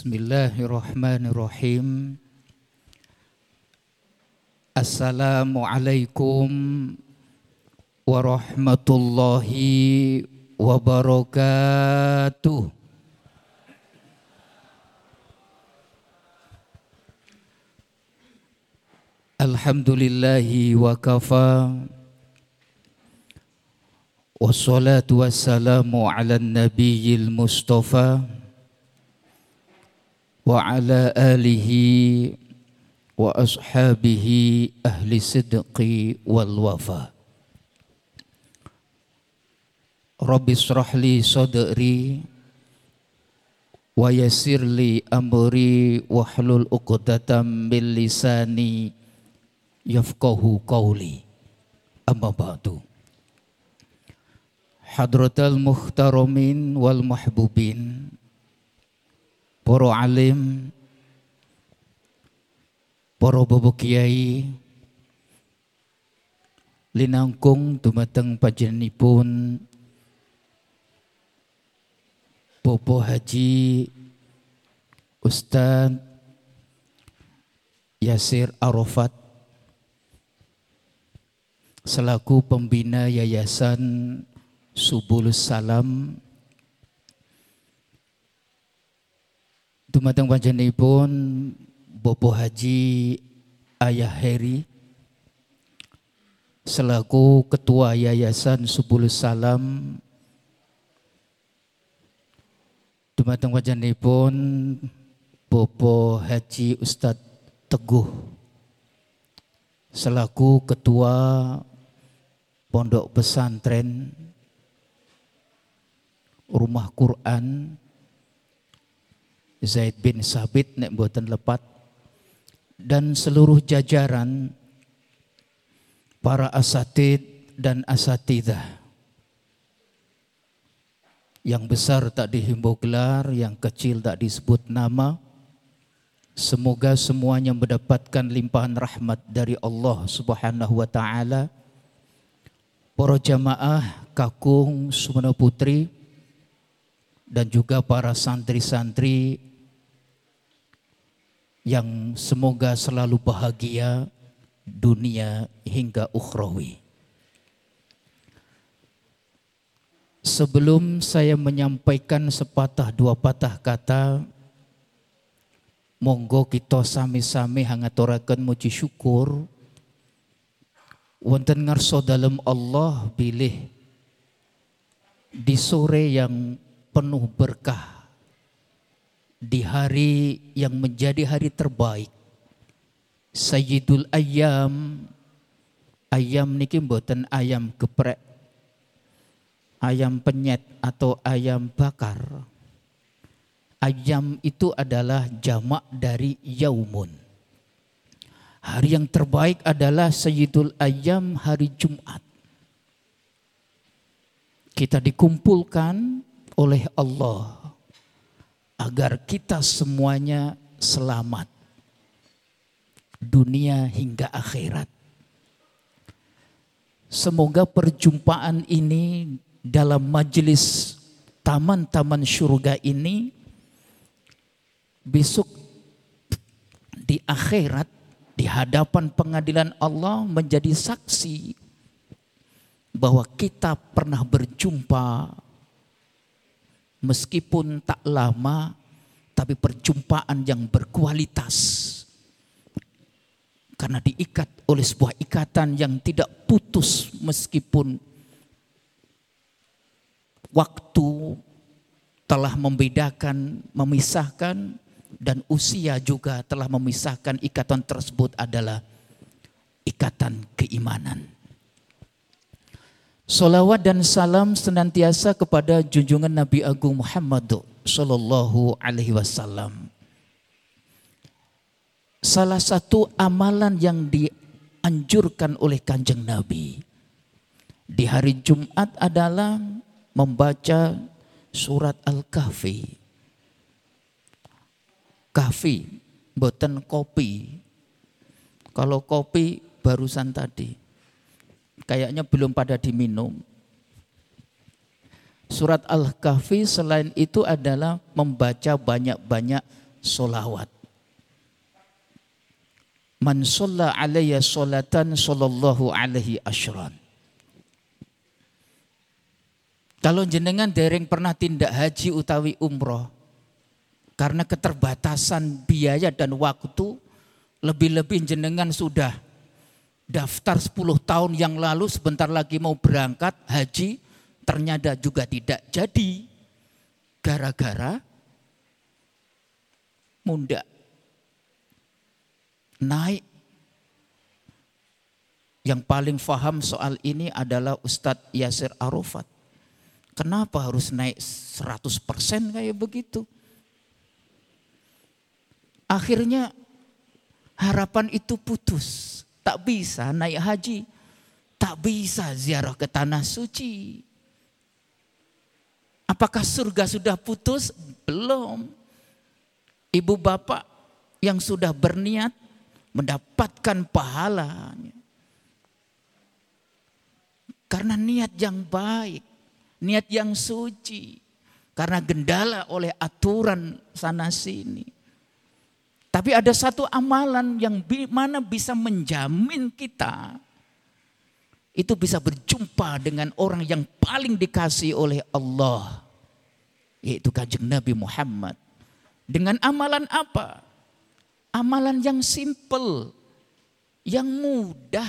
Bismillahirrahmanirrahim. Assalamualaikum warahmatullahi wabarakatuh. Alhamdulillahi wa kafa Wassalatu wassalamu ala nabiyil mustafa وعلى آله وأصحابه أهل الصدق والوفاء رب اشرح لي صدري ويسر لي أمري واحلل عقدة من لساني يفقه قولي. أما بعد. حضرة المخترمين والمحبوبين para alim, para bobo kiai, linangkung dumateng panjenenganipun Bobo Haji Ustaz Yasir Arafat selaku pembina Yayasan Subul Salam Dumateng panjenenganipun Bobo Haji Ayah Heri selaku Ketua Yayasan Subul Salam. Dumateng panjenenganipun Bobo Haji Ustadz Teguh selaku Ketua Pondok Pesantren Rumah Quran Zaid bin Sabit nek buatan lepat dan seluruh jajaran para asatid dan asatidah yang besar tak dihimbau gelar, yang kecil tak disebut nama. Semoga semuanya mendapatkan limpahan rahmat dari Allah Subhanahu wa taala. Para jamaah Kakung Sumana Putri dan juga para santri-santri yang semoga selalu bahagia dunia hingga ukhrawi. Sebelum saya menyampaikan sepatah dua patah kata, monggo kita sami-sami hangaturaken muji syukur wonten ngarso dalam Allah pilih di sore yang penuh berkah di hari yang menjadi hari terbaik. Sayyidul Ayam ayam niki mboten ayam geprek. Ayam penyet atau ayam bakar. Ayam itu adalah jamak dari yaumun. Hari yang terbaik adalah Sayyidul Ayam hari Jumat. Kita dikumpulkan oleh Allah agar kita semuanya selamat dunia hingga akhirat. Semoga perjumpaan ini dalam majelis taman-taman surga ini besok di akhirat di hadapan pengadilan Allah menjadi saksi bahwa kita pernah berjumpa meskipun tak lama tapi perjumpaan yang berkualitas karena diikat oleh sebuah ikatan yang tidak putus meskipun waktu telah membedakan, memisahkan dan usia juga telah memisahkan ikatan tersebut adalah ikatan keimanan. Salawat dan salam senantiasa kepada junjungan Nabi Agung Muhammad Sallallahu Alaihi Wasallam. Salah satu amalan yang dianjurkan oleh kanjeng Nabi di hari Jumat adalah membaca surat Al-Kahfi. Kahfi, boten kopi. Kalau kopi barusan tadi kayaknya belum pada diminum. Surat Al-Kahfi selain itu adalah membaca banyak-banyak solawat. Man sholla alaiya sholatan sallallahu alaihi asyran. Kalau jenengan dereng pernah tindak haji utawi umroh, karena keterbatasan biaya dan waktu, lebih-lebih jenengan sudah daftar 10 tahun yang lalu sebentar lagi mau berangkat haji, ternyata juga tidak jadi. Gara-gara muda naik. Yang paling faham soal ini adalah Ustadz Yasir Arafat. Kenapa harus naik 100% kayak begitu? Akhirnya harapan itu putus. Tak bisa naik haji. Tak bisa ziarah ke tanah suci. Apakah surga sudah putus? Belum. Ibu bapak yang sudah berniat mendapatkan pahalanya. Karena niat yang baik, niat yang suci. Karena gendala oleh aturan sana sini. Tapi ada satu amalan yang mana bisa menjamin kita itu bisa berjumpa dengan orang yang paling dikasih oleh Allah yaitu kanjeng Nabi Muhammad. Dengan amalan apa? Amalan yang simple, yang mudah,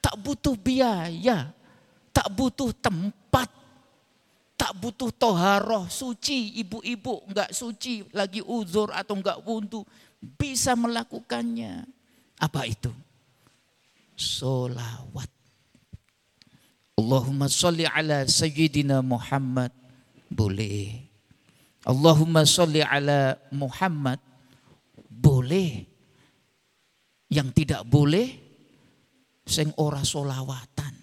tak butuh biaya, tak butuh tempat, tak butuh toharoh suci, ibu-ibu enggak suci, lagi uzur atau enggak wudhu, bisa melakukannya. Apa itu? Solawat. Allahumma salli ala Sayyidina Muhammad. Boleh. Allahumma salli ala Muhammad boleh. Yang tidak boleh, sing ora solawatan.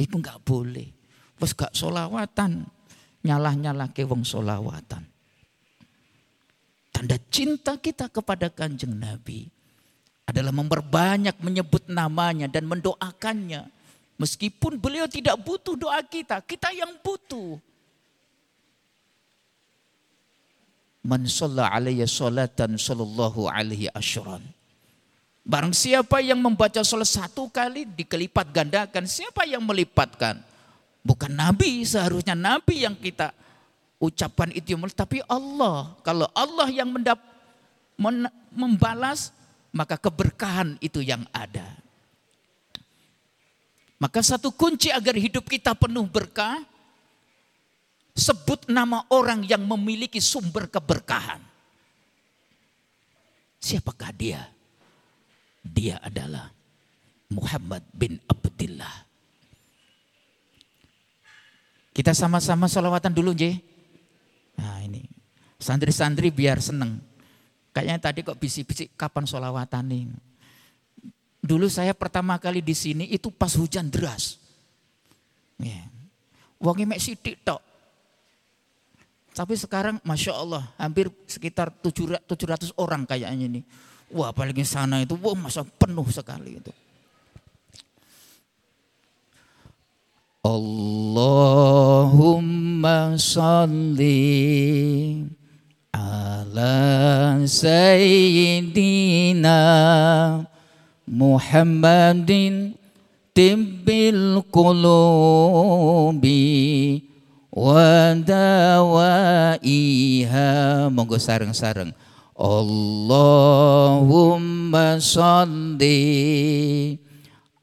Itu nggak boleh. Terus gak solawatan, nyalah-nyalah ke solawatan. Tanda cinta kita kepada kanjeng Nabi adalah memperbanyak menyebut namanya dan mendoakannya. Meskipun beliau tidak butuh doa kita, kita yang butuh. Man salatan sallallahu alaihi asyran. Barang siapa yang membaca salat satu kali dikelipat gandakan. Siapa yang melipatkan? Bukan Nabi, seharusnya Nabi yang kita ucapkan itu. Tapi Allah. Kalau Allah yang mendap, men, membalas, maka keberkahan itu yang ada. Maka satu kunci agar hidup kita penuh berkah, sebut nama orang yang memiliki sumber keberkahan. Siapakah dia? Dia adalah Muhammad bin Abdullah. Kita sama-sama salawatan dulu, J. Nah ini, santri-santri biar seneng. Kayaknya tadi kok bisik-bisik kapan salawatan ini. Dulu saya pertama kali di sini itu pas hujan deras. Ya. Wangi mek sidik tok. Tapi sekarang Masya Allah hampir sekitar 700 orang kayaknya ini. Wah apalagi sana itu, wah masa penuh sekali itu. Allahumma salli ala sayyidina Muhammadin tibbil qulubi wadawaiha monggo sareng-sareng. Allahumma salli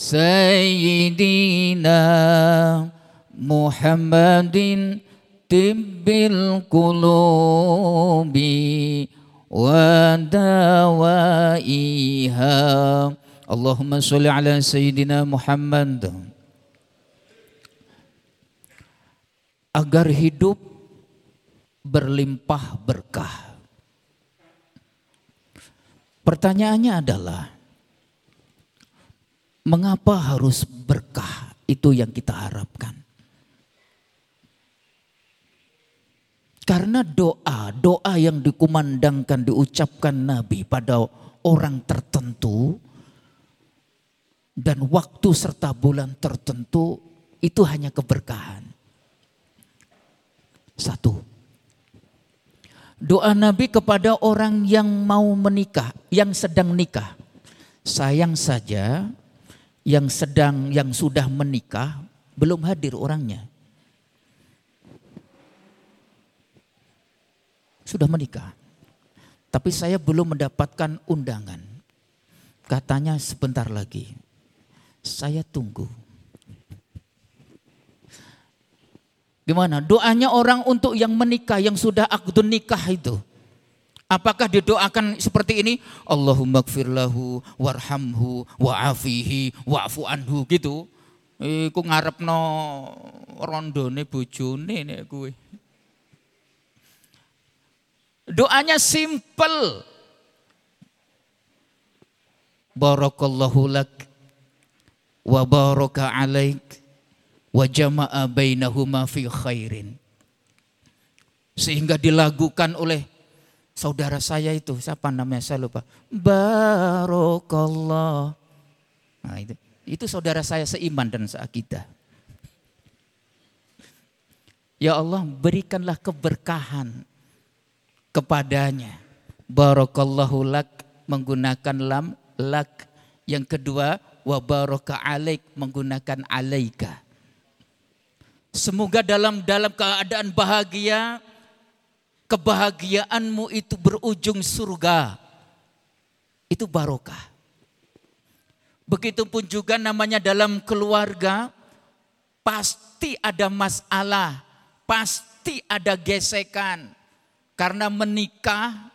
سيدنا محمد طب القلوب ودوائها اللهم صل على سيدنا محمد agar hidup berlimpah berkah. Pertanyaannya adalah mengapa harus berkah? Itu yang kita harapkan. Karena doa, doa yang dikumandangkan, diucapkan Nabi pada orang tertentu dan waktu serta bulan tertentu itu hanya keberkahan. Satu. Doa Nabi kepada orang yang mau menikah, yang sedang nikah. Sayang saja yang sedang yang sudah menikah belum hadir orangnya. sudah menikah. Tapi saya belum mendapatkan undangan. Katanya sebentar lagi. Saya tunggu. Gimana? Doanya orang untuk yang menikah, yang sudah akdun nikah itu. Apakah didoakan seperti ini? Allahumma gfirlahu warhamhu wa'afihi wa'fu anhu gitu. Iku ngarepno rondone bojone nek kuwe. Doanya simple. Barakallahu lak wa baraka alaik wa jama'a bainahuma fi khairin. Sehingga dilakukan oleh saudara saya itu, siapa namanya saya lupa. Barakallah. Nah, itu, itu saudara saya seiman dan seakidah. Ya Allah berikanlah keberkahan kepadanya. Barakallahu lak menggunakan lam lak. Yang kedua wa baraka alaik menggunakan alaika. Semoga dalam dalam keadaan bahagia kebahagiaanmu itu berujung surga. Itu barokah. Begitupun juga namanya dalam keluarga pasti ada masalah, pasti ada gesekan, karena menikah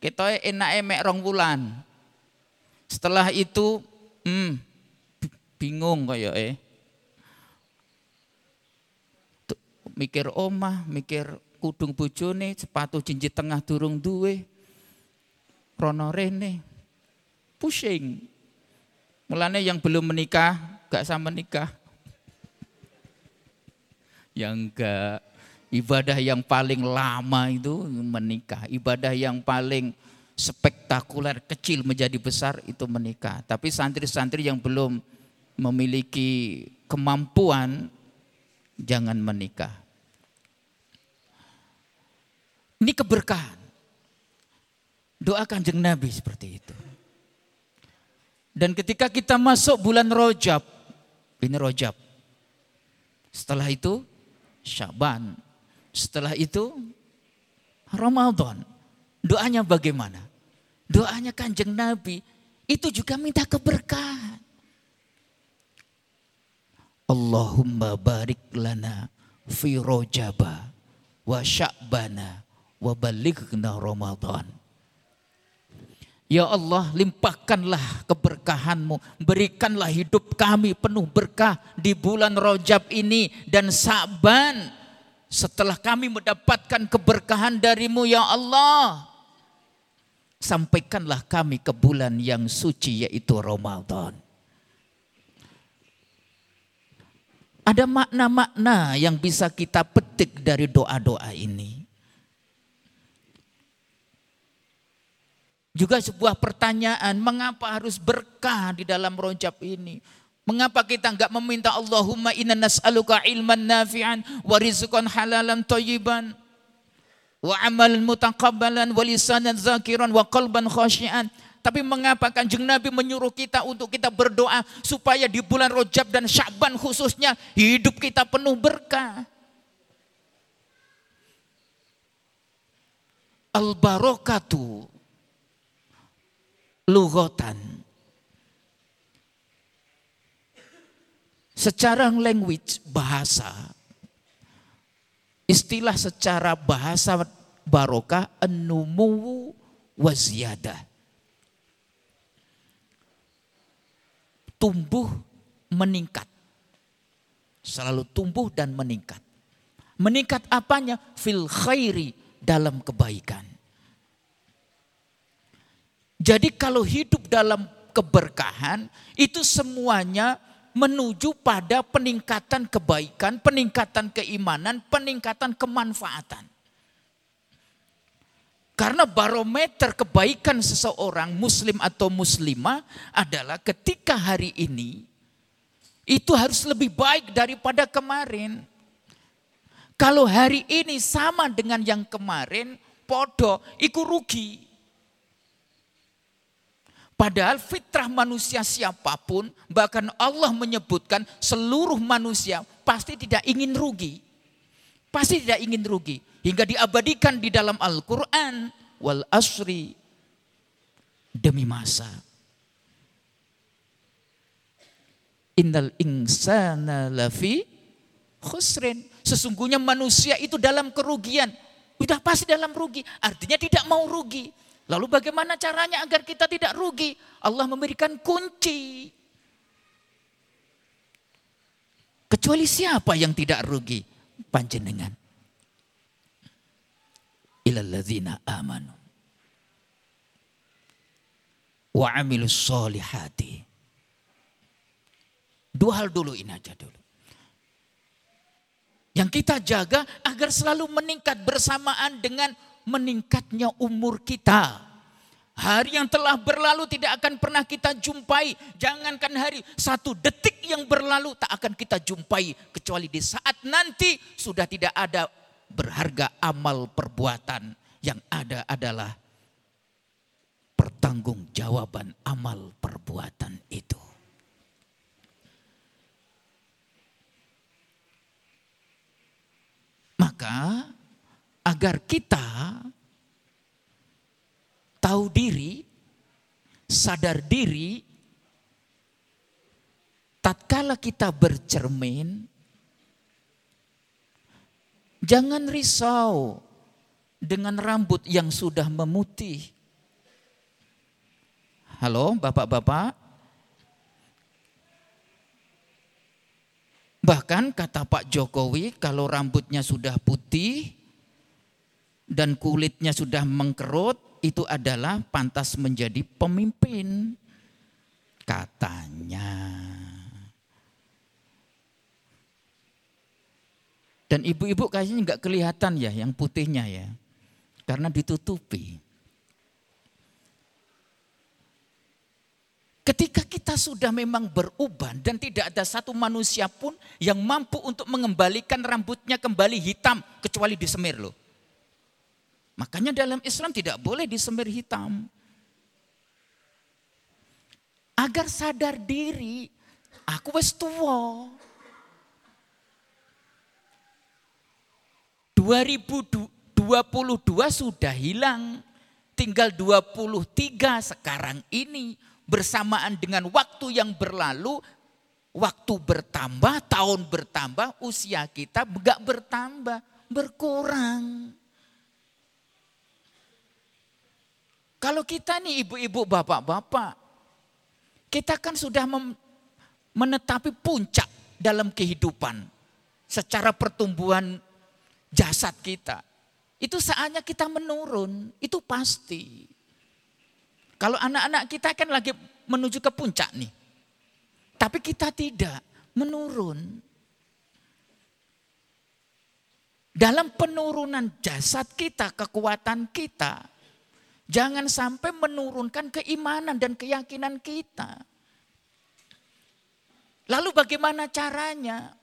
kita enak emek rong bulan. Setelah itu hmm, bingung kayak eh. Mikir omah, mikir kudung bojone, sepatu cincin tengah durung duwe. Rono rene. Pusing. Mulane yang belum menikah gak sama menikah. Yang enggak Ibadah yang paling lama itu menikah. Ibadah yang paling spektakuler kecil menjadi besar itu menikah. Tapi santri-santri yang belum memiliki kemampuan jangan menikah. Ini keberkahan. Doa kanjeng Nabi seperti itu. Dan ketika kita masuk bulan Rojab, ini Rojab. Setelah itu Syaban, setelah itu Ramadan. Doanya bagaimana? Doanya kanjeng Nabi itu juga minta keberkahan. Allahumma barik lana fi rojaba wa sya'bana wa balighna Ramadan. Ya Allah limpahkanlah keberkahanmu. Berikanlah hidup kami penuh berkah di bulan rojab ini dan Sa'ban setelah kami mendapatkan keberkahan darimu ya Allah. Sampaikanlah kami ke bulan yang suci yaitu Ramadan. Ada makna-makna yang bisa kita petik dari doa-doa ini. Juga sebuah pertanyaan, mengapa harus berkah di dalam rojab ini? Mengapa kita enggak meminta Allahumma inna nas'aluka ilman nafi'an wa rizqan halalan thayyiban wa amalan mutaqabbalan wa lisanan zakiran wa qalban khashian. Tapi mengapa kanjeng Nabi menyuruh kita untuk kita berdoa supaya di bulan Rojab dan Syaban khususnya hidup kita penuh berkah. Al-barakatu lughatan secara language bahasa istilah secara bahasa barokah enumu waziyadah tumbuh meningkat. Selalu tumbuh dan meningkat. Meningkat apanya? Fil khairi dalam kebaikan jadi kalau hidup dalam keberkahan itu semuanya menuju pada peningkatan kebaikan, peningkatan keimanan, peningkatan kemanfaatan. Karena barometer kebaikan seseorang muslim atau muslimah adalah ketika hari ini itu harus lebih baik daripada kemarin. Kalau hari ini sama dengan yang kemarin, podo, ikut rugi. Padahal fitrah manusia siapa pun, bahkan Allah menyebutkan seluruh manusia pasti tidak ingin rugi. Pasti tidak ingin rugi. Hingga diabadikan di dalam Al-Quran. Wal asri. Demi masa. Innal insana lafi khusrin. Sesungguhnya manusia itu dalam kerugian. Sudah pasti dalam rugi. Artinya tidak mau rugi. Lalu bagaimana caranya agar kita tidak rugi? Allah memberikan kunci. Kecuali siapa yang tidak rugi? Panjenengan. Ilalladzina amanu. Wa amilus solihati. Dua hal dulu ini aja dulu. Yang kita jaga agar selalu meningkat bersamaan dengan meningkatnya umur kita. Hari yang telah berlalu tidak akan pernah kita jumpai. Jangankan hari, satu detik yang berlalu tak akan kita jumpai. Kecuali di saat nanti sudah tidak ada berharga amal perbuatan. Yang ada adalah pertanggungjawaban amal perbuatan itu. Maka agar kita tahu diri, sadar diri, tatkala kita bercermin, jangan risau dengan rambut yang sudah memutih. Halo, bapak-bapak. Bahkan kata Pak Jokowi, kalau rambutnya sudah putih, dan kulitnya sudah mengkerut, itu adalah pantas menjadi pemimpin. Katanya. Dan ibu-ibu kayaknya nggak kelihatan ya yang putihnya ya. Karena ditutupi. Ketika kita sudah memang beruban dan tidak ada satu manusia pun yang mampu untuk mengembalikan rambutnya kembali hitam kecuali disemir loh. Makanya dalam Islam tidak boleh disemir hitam. Agar sadar diri, aku wis tua. 2022 sudah hilang. Tinggal 23 sekarang ini bersamaan dengan waktu yang berlalu, waktu bertambah, tahun bertambah, usia kita enggak bertambah, berkurang. Kalau kita nih ibu-ibu, bapak-bapak, kita kan sudah menetapi puncak dalam kehidupan secara pertumbuhan jasad kita. Itu saatnya kita menurun, itu pasti. Kalau anak-anak kita kan lagi menuju ke puncak nih. Tapi kita tidak menurun. Dalam penurunan jasad kita, kekuatan kita, Jangan sampai menurunkan keimanan dan keyakinan kita. Lalu bagaimana caranya?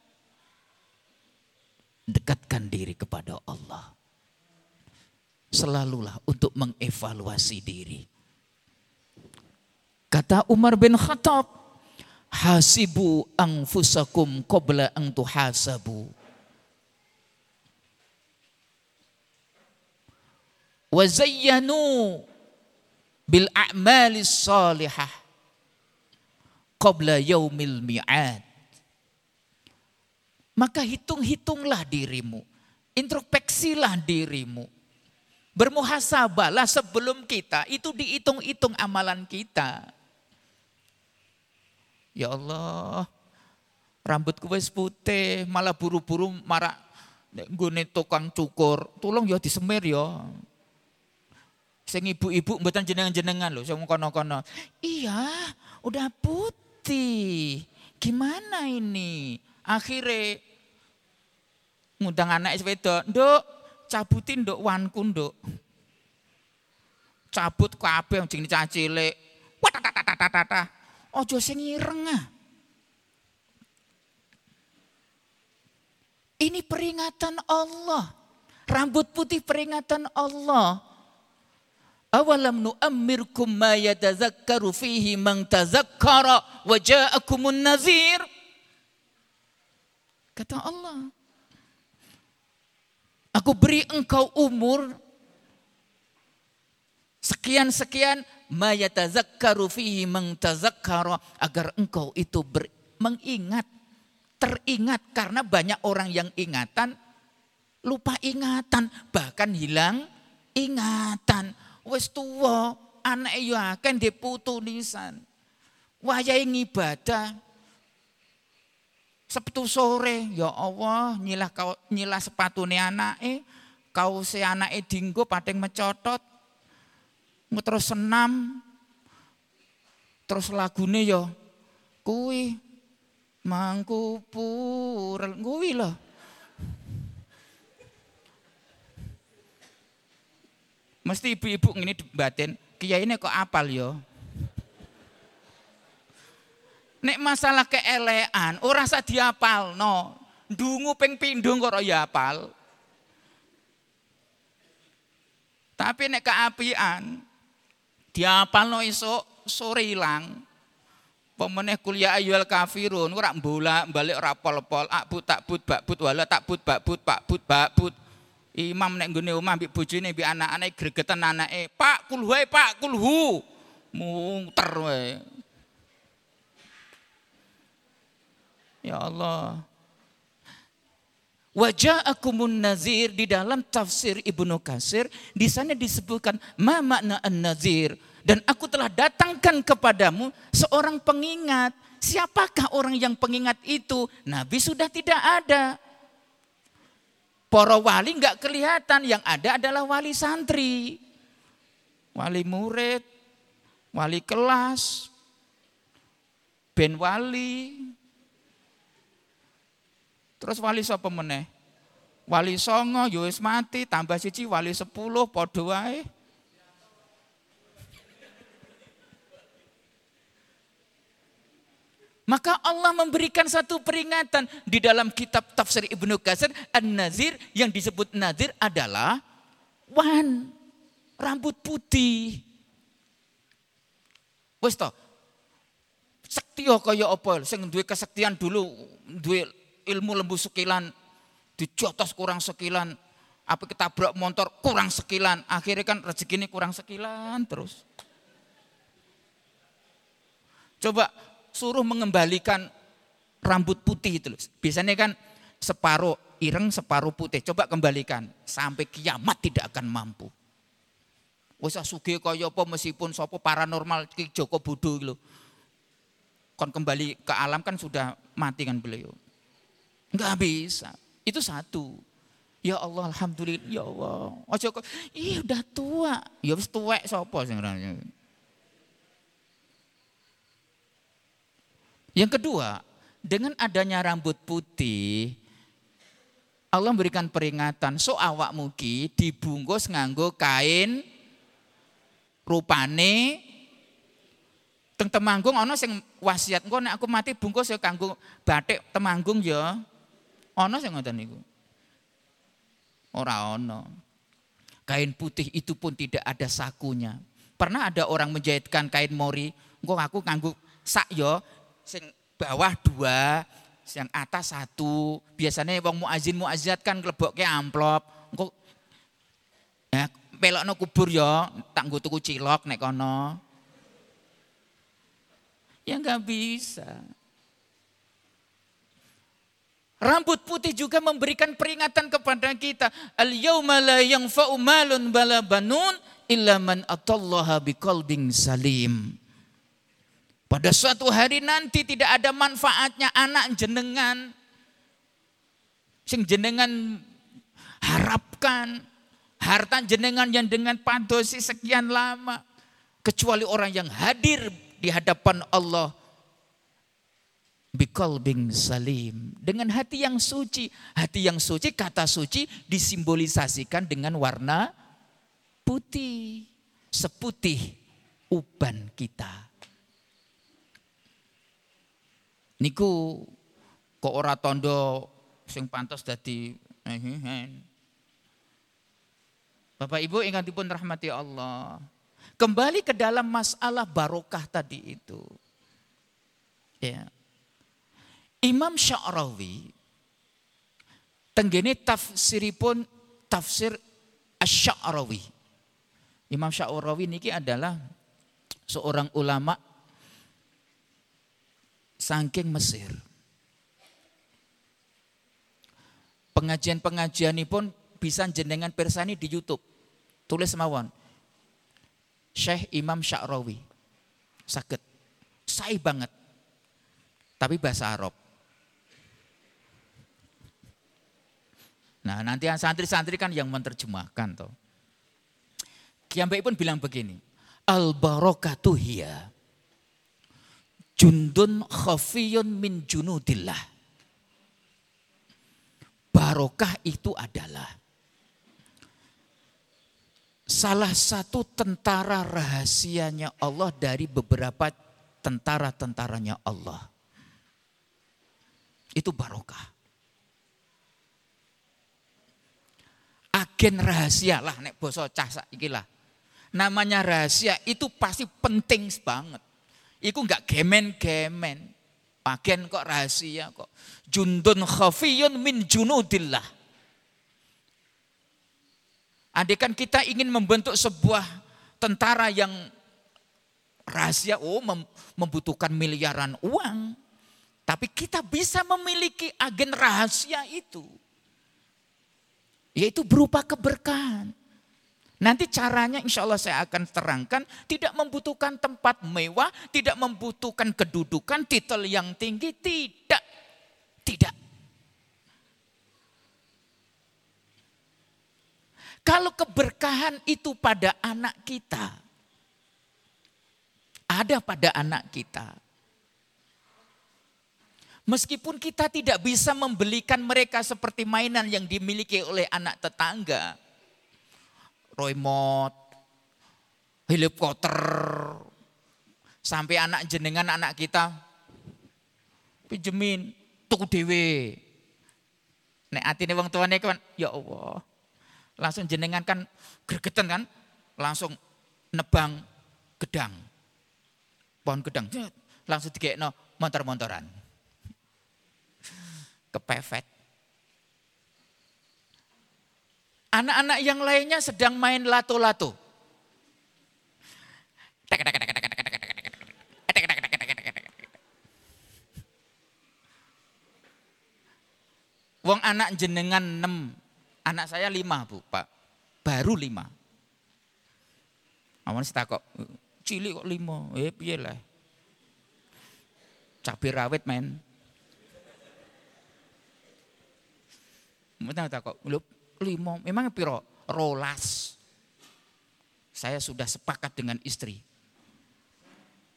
Dekatkan diri kepada Allah. Selalulah untuk mengevaluasi diri. Kata Umar bin Khattab, hasibu anfusakum qabla an tuhasabu. Wa zayyanu bil a'malis salihah qabla yaumil mi'ad Maka hitung-hitunglah dirimu. Introspeksilah dirimu. Bermuhasabalah sebelum kita. Itu dihitung-hitung amalan kita. Ya Allah, rambutku wis putih, malah buru-buru marak nggone tukang cukur. Tolong ya disemir ya. Sing ibu-ibu mboten jenengan-jenengan lho, sing kono-kono. Iya, udah putih. Gimana ini? Akhirnya ngundang anak sepeda, "Nduk, cabutin nduk wanku nduk." Cabut kabeh sing cilik. Watatatata. Ojo sing ireng ah. Ini peringatan Allah. Rambut putih peringatan Allah. Awalam nu'ammirkum ma yatazakkaru fihi man tazakkara wa ja'akumun nazir. Kata Allah. Aku beri engkau umur sekian-sekian ma yatazakkaru fihi man tazakkara agar engkau itu ber, mengingat teringat karena banyak orang yang ingatan lupa ingatan bahkan hilang ingatan wis tuwa anak yo akeh ndek putu nisan. Wayahe ngibadah. Sabtu sore ya Allah nyilah kau nyilah sepatune anake. Kause anake dinggo pating mecotot. Terus senam. Terus lagune ya kuwi mangku purel kuwi lho Mesti ibu-ibu ini batin, ini kok apal yo. Nek masalah keelean, ora usah diapal no. Dungu ping pindung kok ya apal. Tapi nek keapian, diapal no iso sore hilang. Pemeneh kuliah ayual kafirun, ora bola balik ora pol-pol, akbut tak but bakbut wala tak but bakbut pak but bakbut. Imam nek nggone omah mbek bojone mbek anak-anake gregetan anake, "Pak, kulhu Pak, kulhu." Muter wae. Ya Allah. Waja'akumun nazir di dalam tafsir Ibnu Kasir di sana disebutkan ma makna an-nazir dan aku telah datangkan kepadamu seorang pengingat. Siapakah orang yang pengingat itu? Nabi sudah tidak ada. Para wali nggak kelihatan, yang ada adalah wali santri, wali murid, wali kelas, ben wali. Terus wali sapa meneh? Wali songo yo ya mati, tambah siji wali sepuluh wae. Maka Allah memberikan satu peringatan di dalam kitab tafsir Ibnu Katsir An-Nazir yang disebut nazir adalah wan rambut putih. Wes to. Sekti kaya apa sing duwe kesaktian dulu duwe ilmu lembu sekilan dijotos kurang sekilan apa ketabrak motor kurang sekilan akhirnya kan rezeki ini kurang sekilan terus coba suruh mengembalikan rambut putih itu. Biasanya kan separuh ireng, separuh putih. Coba kembalikan sampai kiamat tidak akan mampu. Wes suge kaya apa meskipun sapa paranormal Ki Joko Budo lho. Kon kembali ke alam kan sudah mati kan beliau. Enggak bisa. Itu satu. Ya Allah, alhamdulillah, ya Allah. Ojo kok, ih udah tua. Ya wis tuwek sapa sing Yang kedua, dengan adanya rambut putih, Allah memberikan peringatan, so awak muki dibungkus nganggo kain rupane teng temanggung ana sing wasiat engko nek aku mati bungkus ya kanggo batik temanggung ya. Ana sing ngoten niku. Ora ana. Kain putih itu pun tidak ada sakunya. Pernah ada orang menjahitkan kain mori, engko aku nganggo sak ya sing bawah dua, yang atas satu. Biasanya wong muazin muazzat kan ke amplop. Engko ya pelokno kubur ya, tak nggo tuku cilok nek kono. Ya enggak bisa. Rambut putih juga memberikan peringatan kepada kita. Al yauma la yanfa'u malun bala banun illa man atallaha biqalbin salim. Pada suatu hari nanti tidak ada manfaatnya anak jenengan. Sing jenengan harapkan. Harta jenengan yang dengan padosi sekian lama. Kecuali orang yang hadir di hadapan Allah. Biqalbin salim. Dengan hati yang suci. Hati yang suci, kata suci disimbolisasikan dengan warna putih. Seputih uban kita. Niku kok ora tondo sing pantas dadi Bapak Ibu ingantipun rahmati Allah. Kembali ke dalam masalah barokah tadi itu. Ya. Imam Sya'rawi tenggene tafsiripun tafsir Asy-Sya'rawi. Imam Sya'rawi niki adalah seorang ulama Sangking Mesir. Pengajian-pengajian ini pun bisa jenengan persani di Youtube. Tulis mawon. Syekh Imam Sya'rawi. Sakit. Sai banget. Tapi bahasa Arab. Nah nanti santri-santri kan yang menerjemahkan toh. Kiambai pun bilang begini. Al barokatuh hiya jundun khafiyun min junudillah. Barokah itu adalah salah satu tentara rahasianya Allah dari beberapa tentara-tentaranya Allah. Itu barokah. Agen rahasia lah nek boso cah ikilah. Namanya rahasia itu pasti penting banget. Iku enggak gemen-gemen. Bagian kok rahasia kok. Jundun khafiyun min junudillah. Andaikan kita ingin membentuk sebuah tentara yang rahasia, oh membutuhkan miliaran uang. Tapi kita bisa memiliki agen rahasia itu. Yaitu berupa keberkahan. Nanti caranya insya Allah saya akan terangkan. Tidak membutuhkan tempat mewah, tidak membutuhkan kedudukan, titel yang tinggi, tidak. Tidak. Kalau keberkahan itu pada anak kita, ada pada anak kita. Meskipun kita tidak bisa membelikan mereka seperti mainan yang dimiliki oleh anak tetangga, remote, helikopter, sampai anak jenengan anak kita pinjemin tuku dewe. Nek atine wong tuane kan ya Allah. Langsung jenengan kan gregetan kan, langsung nebang gedang. Pohon gedang, langsung digekno motor-motoran. Kepepet. Anak-anak yang lainnya sedang main lato-lato. Wong anak jenengan 6, anak saya 5 bu pak, baru 5. Awan kok, cilik kok 5, eh piye lah. Cabai rawit men. Mungkin tak kok, limo, memang piro? Rolas. Saya sudah sepakat dengan istri.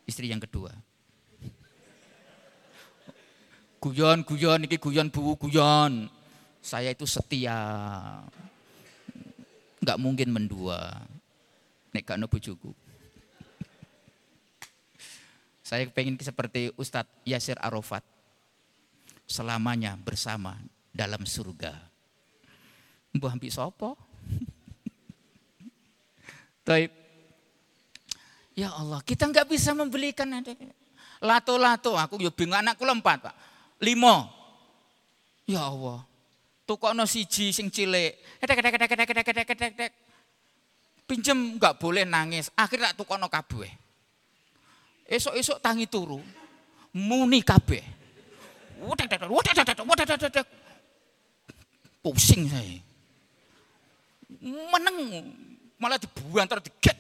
Istri yang kedua. Guyon, guyon, ini guyon bu, guyon. Saya itu setia. Enggak mungkin mendua. Nek gak bojoku. Saya pengen seperti Ustadz Yasir Arafat. Selamanya bersama dalam surga. Mbah ambik sapa? Taib. Ya Allah, kita nggak bisa membelikan lato-lato. Aku ya bingung anakku lompat, Pak. Limo. Ya Allah. Tukokno siji sing cilik. Pinjem nggak boleh nangis. Akhirnya tak tukokno kabeh. Esok-esok tangi turu. Muni kabeh. Pusing saya. Meneng malah terus diget.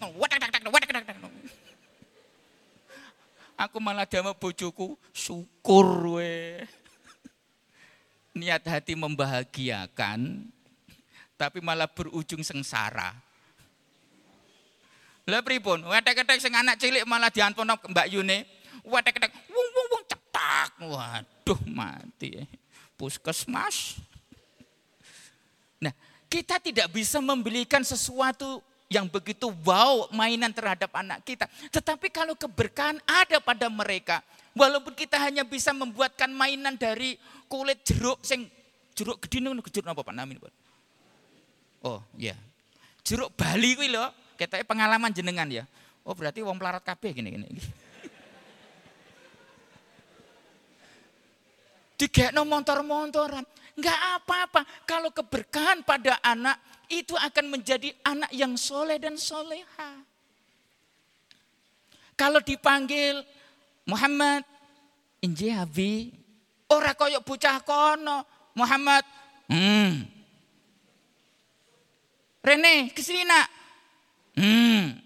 Aku malah sama bojoku syukur we. Niat hati membahagiakan tapi malah berujung sengsara. Lah pripun? Wetek-wetek sing anak cilik malah diantono Mbak Yune. Wetek-wetek wung wung wung cetak. Waduh mati. Puskesmas. Nah, kita tidak bisa membelikan sesuatu yang begitu wow mainan terhadap anak kita. Tetapi kalau keberkahan ada pada mereka, walaupun kita hanya bisa membuatkan mainan dari kulit jeruk sing jeruk gede nih jeruk apa Pak Namin? Oh iya. Jeruk Bali kuwi lho, kita pengalaman jenengan ya. Oh berarti wong pelarat kabeh gini gini. Digekno motor-motoran. Enggak apa-apa. Kalau keberkahan pada anak itu akan menjadi anak yang soleh dan soleha. Kalau dipanggil Muhammad, inji habi, ora koyok bocah kono, Muhammad, hmm. Rene, ke sini nak. Hmm.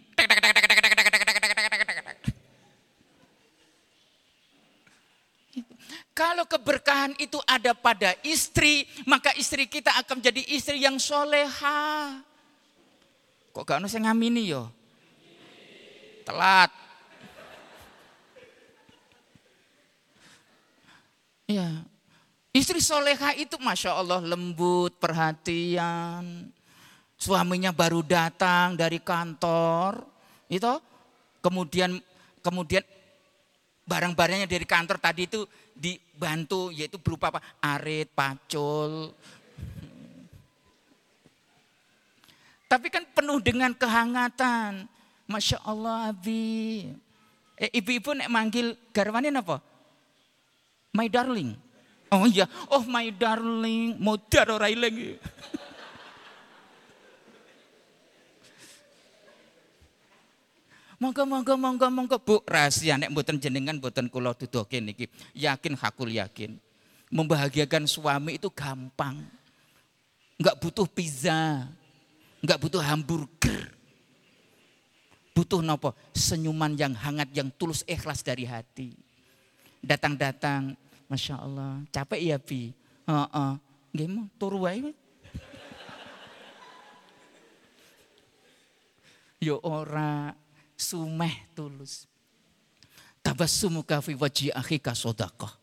Kalau keberkahan itu ada pada istri, maka istri kita akan menjadi istri yang soleha. Kok gak saya ngamini yo? Telat. Ya, istri soleha itu masya Allah lembut, perhatian. Suaminya baru datang dari kantor, itu kemudian kemudian barang-barangnya dari kantor tadi itu dibantu yaitu berupa apa? Arit, pacul. Tapi kan penuh dengan kehangatan. Masya Allah Abi. Eh, ibu-ibu nek manggil garwane apa? My darling. Oh iya, oh my darling, modar ora ilang. Monggo monggo monggo monggo Bu rahasia nek mboten jenengan mboten kula duduhke niki. Yakin hakul yakin. Membahagiakan suami itu gampang. Enggak butuh pizza. Enggak butuh hamburger. Butuh nopo? Senyuman yang hangat yang tulus ikhlas dari hati. Datang-datang, Masya Allah, capek ya Bi? Heeh. Nggih mau turu. Yo ora sumeh tulus. Tabassumuka fi wajhi akhika sedekah.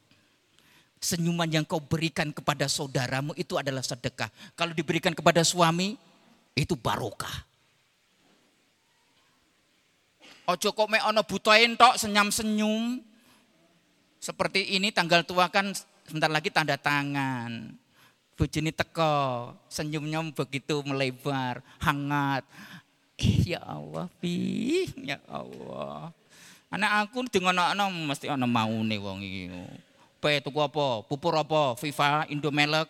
Senyuman yang kau berikan kepada saudaramu itu adalah sedekah. Kalau diberikan kepada suami, itu barokah. Ojo kok mek ono butoin tok senyum-senyum. Seperti ini tanggal tua kan sebentar lagi tanda tangan. Bujini teko, senyumnya begitu melebar, hangat. Ya Allah, pi, ya Allah. Anak aku dengan anak-anak mesti ana maune wong iki. Pe tuku apa? Pupur apa? FIFA, Indomelek.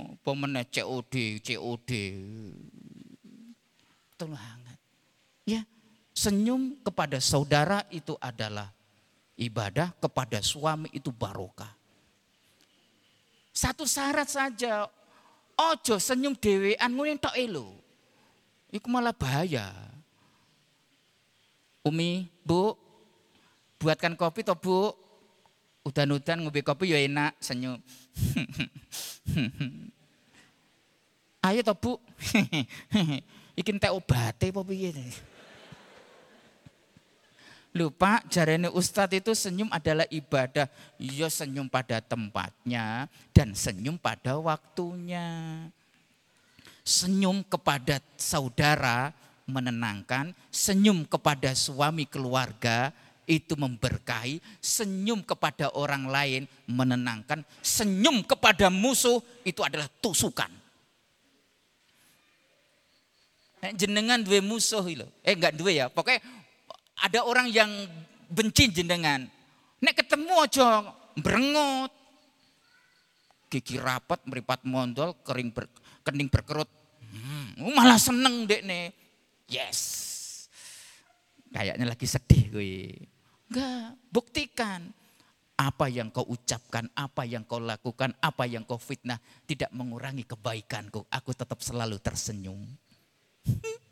Apa meneh COD, COD. Betul banget. Ya, senyum kepada saudara itu adalah ibadah, kepada suami itu barokah. Satu syarat saja Ojo senyum dhewean ngene tok elo. Iku malah bahaya. Umi, Bu, buatkan kopi toh Bu. Udan-udan ngombe kopi ya enak, senyum. Ayo toh Bu. Iki entek obate apa piye? Lupa jarene ustadz itu senyum adalah ibadah. Ya senyum pada tempatnya dan senyum pada waktunya. Senyum kepada saudara menenangkan, senyum kepada suami keluarga itu memberkahi, senyum kepada orang lain menenangkan, senyum kepada musuh itu adalah tusukan. Jenengan dua musuh itu, eh enggak dua ya, pokoknya ada orang yang benci jenengan. Nek ketemu aja berengot. Gigi rapat, meripat mondol, kering ber, kening berkerut. Hmm, malah seneng dek nih. Yes. Kayaknya lagi sedih gue. Enggak, buktikan. Apa yang kau ucapkan, apa yang kau lakukan, apa yang kau fitnah tidak mengurangi kebaikanku. Aku tetap selalu tersenyum.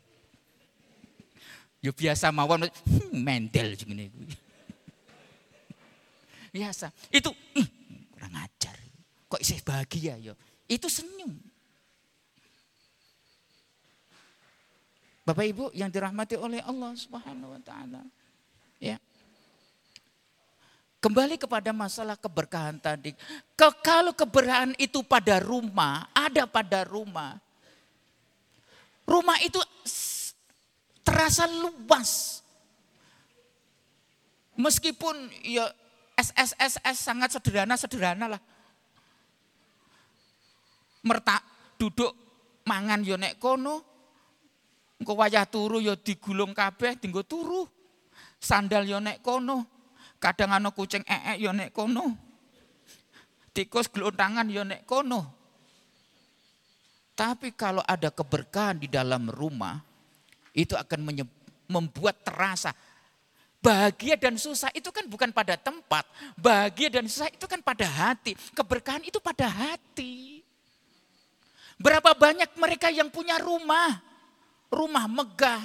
Ya biasa mawon hmm, mendel gini. Biasa. Itu kurang ajar. Kok isih bahagia ya? Itu senyum. Bapak Ibu yang dirahmati oleh Allah Subhanahu wa taala. Ya. Kembali kepada masalah keberkahan tadi. Ke, kalau keberkahan itu pada rumah, ada pada rumah. Rumah itu terasa luas. Meskipun ya SSSS sangat sederhana-sederhana lah. Merta duduk mangan yo nek kono. Engko wayah turu yo digulung kabeh dinggo turu. Sandal yo nek kono. Kadang ana kucing ee yo nek kono. Tikus gelontangan yo nek kono. Tapi kalau ada keberkahan di dalam rumah, itu akan membuat terasa Bahagia dan susah itu kan bukan pada tempat. Bahagia dan susah itu kan pada hati. Keberkahan itu pada hati. Berapa banyak mereka yang punya rumah. Rumah megah.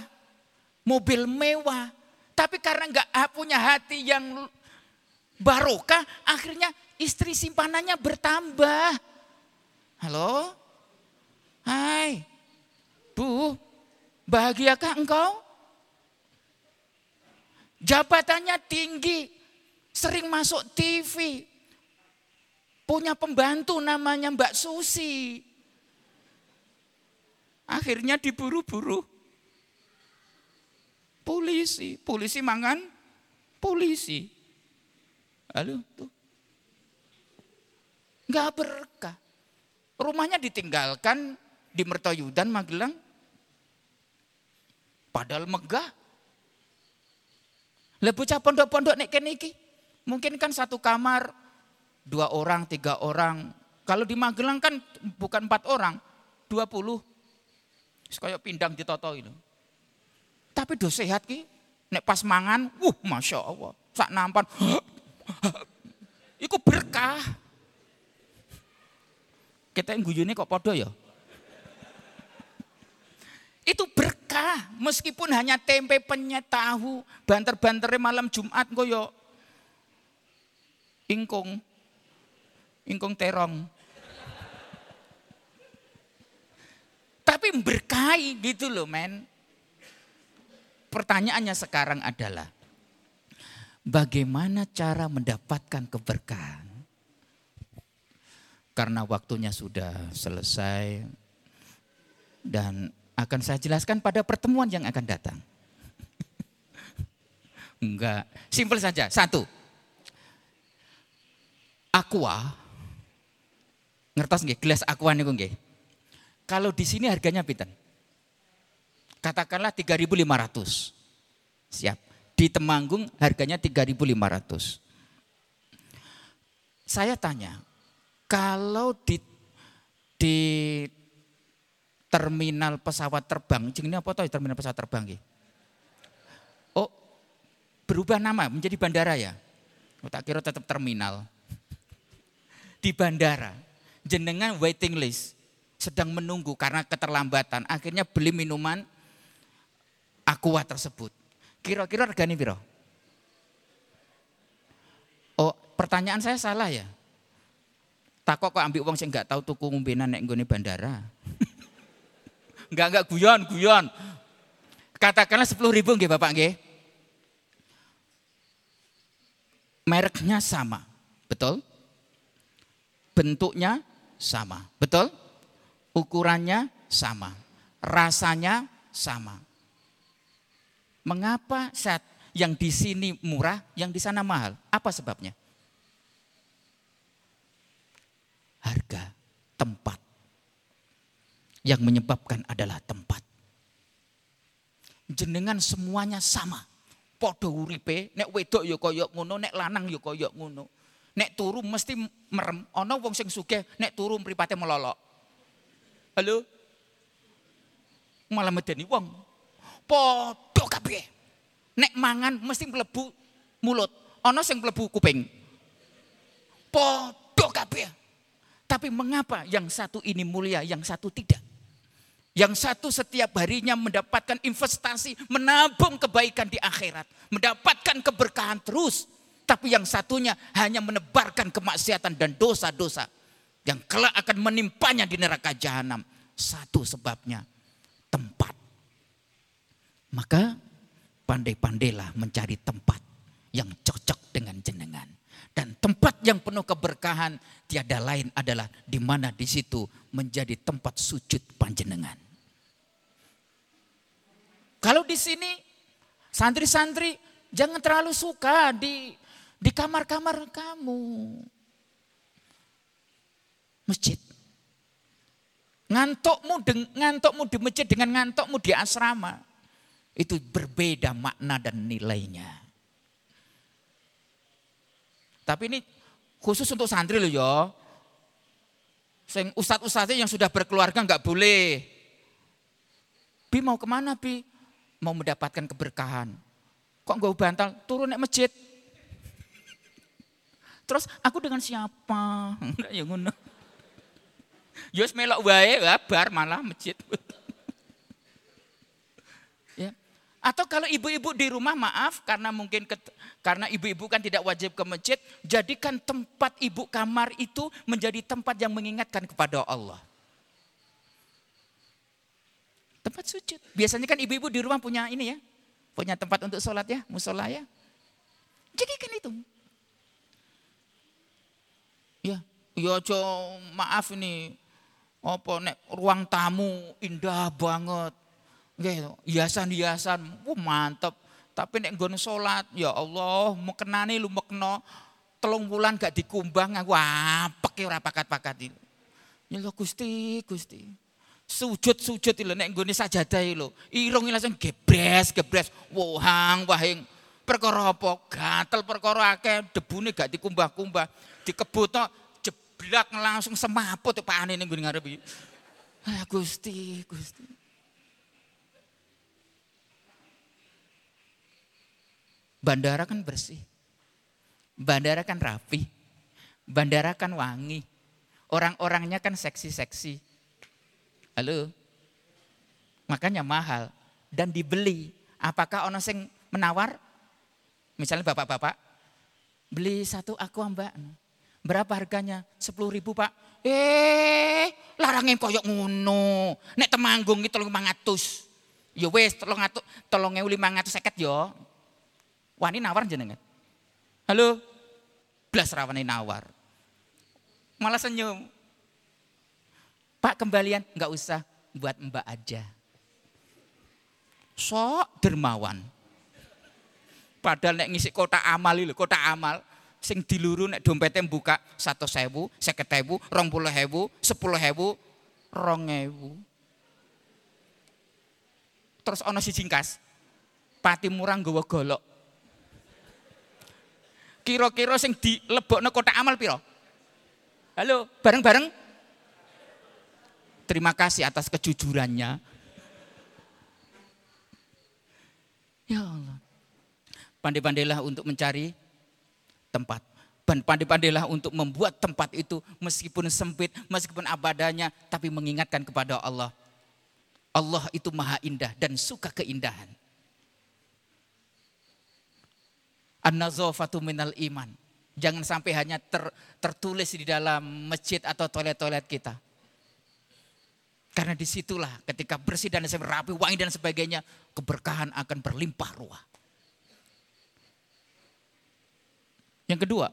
Mobil mewah. Tapi karena nggak punya hati yang barokah. Akhirnya istri simpanannya bertambah. Halo? Hai. Bu, Bahagiakah engkau? Jabatannya tinggi, sering masuk TV. Punya pembantu namanya Mbak Susi. Akhirnya diburu-buru. Polisi, polisi mangan, polisi. Lalu tuh. Enggak berkah. Rumahnya ditinggalkan di Mertoyudan Magelang Padahal megah. Bocah pondok-pondok nek kene mungkin kan satu kamar dua orang, tiga orang. Kalau di Magelang kan bukan empat orang, dua puluh. Kayak pindang ditoto itu. Tapi do sehat ki. Nek pas mangan, wuh masya Allah. Sak nampan, Iku berkah. Kita yang guyune kok podo ya. Itu berkah meskipun hanya tempe penyet tahu, banter-banternya malam Jumat kok yo ingkung. Ingkung terong. Tapi berkahi gitu loh men. Pertanyaannya sekarang adalah bagaimana cara mendapatkan keberkahan? Karena waktunya sudah selesai dan akan saya jelaskan pada pertemuan yang akan datang. Enggak, simpel saja. Satu, aqua, ngertos nggih, gelas aqua niku nggih. Kalau di sini harganya pinten? Katakanlah 3.500. Siap. Di Temanggung harganya 3.500. Saya tanya, kalau di di terminal pesawat terbang. Jenenge apa tahu terminal pesawat terbang Oh, berubah nama menjadi bandara ya? Oh, tak kira tetap terminal. Di bandara, jenengan waiting list, sedang menunggu karena keterlambatan. Akhirnya beli minuman aqua tersebut. Kira-kira regani piro? Oh, pertanyaan saya salah ya? Takok kok ambil uang saya nggak tahu tuku ngumbenan nek nggone bandara. Enggak, enggak, guyon, guyon. Katakanlah 10 ribu nggih Bapak nggih. Mereknya sama, betul? Bentuknya sama, betul? Ukurannya sama, rasanya sama. Mengapa saat yang di sini murah, yang di sana mahal? Apa sebabnya? Harga tempat yang menyebabkan adalah tempat. Jenengan semuanya sama. Podo uripe, nek wedok ya kaya ngono, nek lanang ya kaya ngono. Nek turu mesti merem, ana wong sing sugih nek turu mripate melolok. Halo? Malah medeni wong. Podo kabeh. Nek mangan mesti mlebu mulut, ono sing mlebu kuping. Podo kabeh. Tapi mengapa yang satu ini mulia, yang satu tidak? Yang satu setiap harinya mendapatkan investasi, menabung kebaikan di akhirat, mendapatkan keberkahan terus. Tapi yang satunya hanya menebarkan kemaksiatan dan dosa-dosa yang kelak akan menimpanya di neraka jahanam. Satu sebabnya tempat. Maka pandai-pandailah mencari tempat yang cocok dengan jenengan. Dan tempat yang penuh keberkahan tiada lain adalah di mana di situ menjadi tempat sujud panjenengan. Kalau di sini santri-santri jangan terlalu suka di di kamar-kamar kamu. Masjid. Ngantukmu ngantukmu di masjid dengan ngantukmu di asrama. Itu berbeda makna dan nilainya. Tapi ini khusus untuk santri loh ya. Sing ustadz-ustadznya yang sudah berkeluarga nggak boleh. Bi mau ke mana Bi? mau mendapatkan keberkahan. Kok gue bantal? Turun naik masjid. Terus aku dengan siapa? Enggak ya ngono. Yos melok wae bar malah masjid. ya. Atau kalau ibu-ibu di rumah maaf karena mungkin ke, karena ibu-ibu kan tidak wajib ke masjid, jadikan tempat ibu kamar itu menjadi tempat yang mengingatkan kepada Allah. Tempat sujud. Biasanya kan ibu-ibu di rumah punya ini ya. Punya tempat untuk sholat ya, musola ya. Jadi kan itu. Ya, ya maaf ini. Apa nek ruang tamu indah banget. Gitu, hiasan-hiasan, oh, mantep. Tapi nek nggon sholat, ya Allah, mau kenani lu mekno telung bulan gak dikumbang, wah, pakai ora pakat-pakat ini. Ya Allah Gusti, Gusti sujud-sujud lho nek nggone sajadah lho. Irung langsung gebres, gebres. Wahang, wahing. Perkara apa? Gatel perkara akeh, debune gak dikumbah-kumbah. Dikebut jeblak langsung semaput pakane ning ngarep iki. Ah Gusti, Gusti. Bandara kan bersih. Bandara kan rapi. Bandara kan wangi. Orang-orangnya kan seksi-seksi Halo. Makanya mahal dan dibeli. Apakah ono sing menawar? Misalnya bapak-bapak, beli satu aqua mbak. Berapa harganya? Sepuluh ribu pak. Eh, larangin koyok ngono. Nek temanggung itu tolong mangatus. Ya wes, tolong tolong ewu lima ngatus seket yo. Wani nawar jenengan. Halo, belas rawani nawar. Malah senyum. Pak kembalian nggak usah buat mbak aja. Sok dermawan. Padahal nek ngisi kota amal itu, kota amal sing diluru nek dompetnya buka satu sewu, seket sewu, rong puluh hebu, sepuluh hebu, rong hebu. Terus ono si jingkas, pati murang gawa golok. Kira-kira sing dilebokno kota amal piro? Halo, bareng-bareng Terima kasih atas kejujurannya. Ya Allah. Pandai-pandailah untuk mencari tempat. Pandai-pandailah untuk membuat tempat itu meskipun sempit, meskipun abadanya, tapi mengingatkan kepada Allah. Allah itu maha indah dan suka keindahan. An-nazafatu minal iman. Jangan sampai hanya ter, tertulis di dalam masjid atau toilet-toilet kita. Karena di situlah ketika bersih dan rapi, wangi dan sebagainya, keberkahan akan berlimpah ruah. Yang kedua,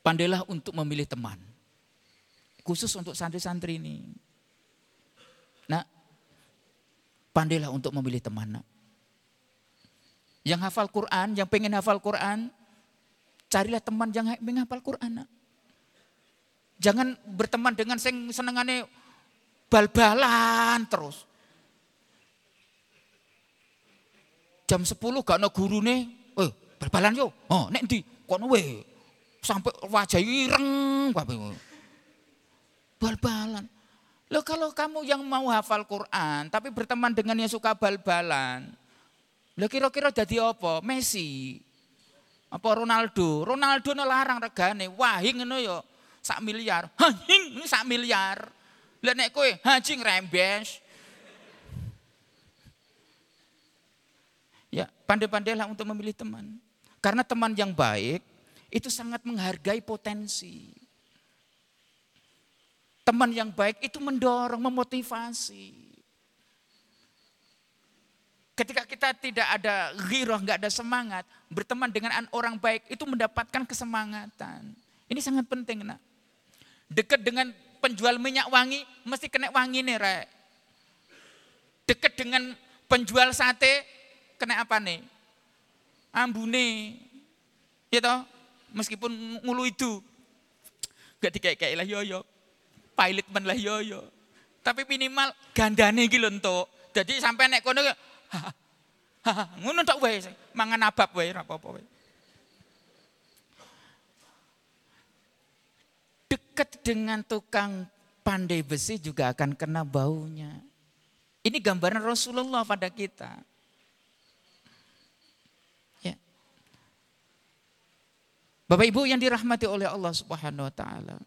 pandailah untuk memilih teman. Khusus untuk santri-santri ini. Nah, pandailah untuk memilih teman. Nak. Yang hafal Quran, yang pengen hafal Quran, carilah teman yang menghafal Quran. Nak. Jangan berteman dengan sing senengane bal-balan terus. Jam 10 gak ada guru nih, eh bal-balan yo. Oh, nek ndi? Kono we. Sampai wajah ireng Bal-balan. Loh kalau kamu yang mau hafal Quran tapi berteman dengan yang suka bal-balan, Lah kira-kira jadi apa? Messi. Apa Ronaldo? Ronaldo larang regane. Wahing ngono ya sak miliar. Hahing sak miliar. Lah nek kowe hajing rembes. Ya, pandai-pandailah untuk memilih teman. Karena teman yang baik itu sangat menghargai potensi. Teman yang baik itu mendorong, memotivasi. Ketika kita tidak ada giroh, nggak ada semangat, berteman dengan orang baik itu mendapatkan kesemangatan. Ini sangat penting, nak. Dekat dengan penjual minyak wangi, mesti kena wangi nih, rek. Dekat dengan penjual sate, kena apa nih? Ambune. Ya toh? Meskipun ngulu itu. Gak dikayak-kayak lah yoyo pilot men lah yo yo. Tapi minimal gandane lho entuk. Jadi sampai nek kono ngono tok wae mangan abab wae ora apa-apa wae. Dekat dengan tukang pandai besi juga akan kena baunya. Ini gambaran Rasulullah pada kita. Ya. Bapak Ibu yang dirahmati oleh Allah Subhanahu wa taala.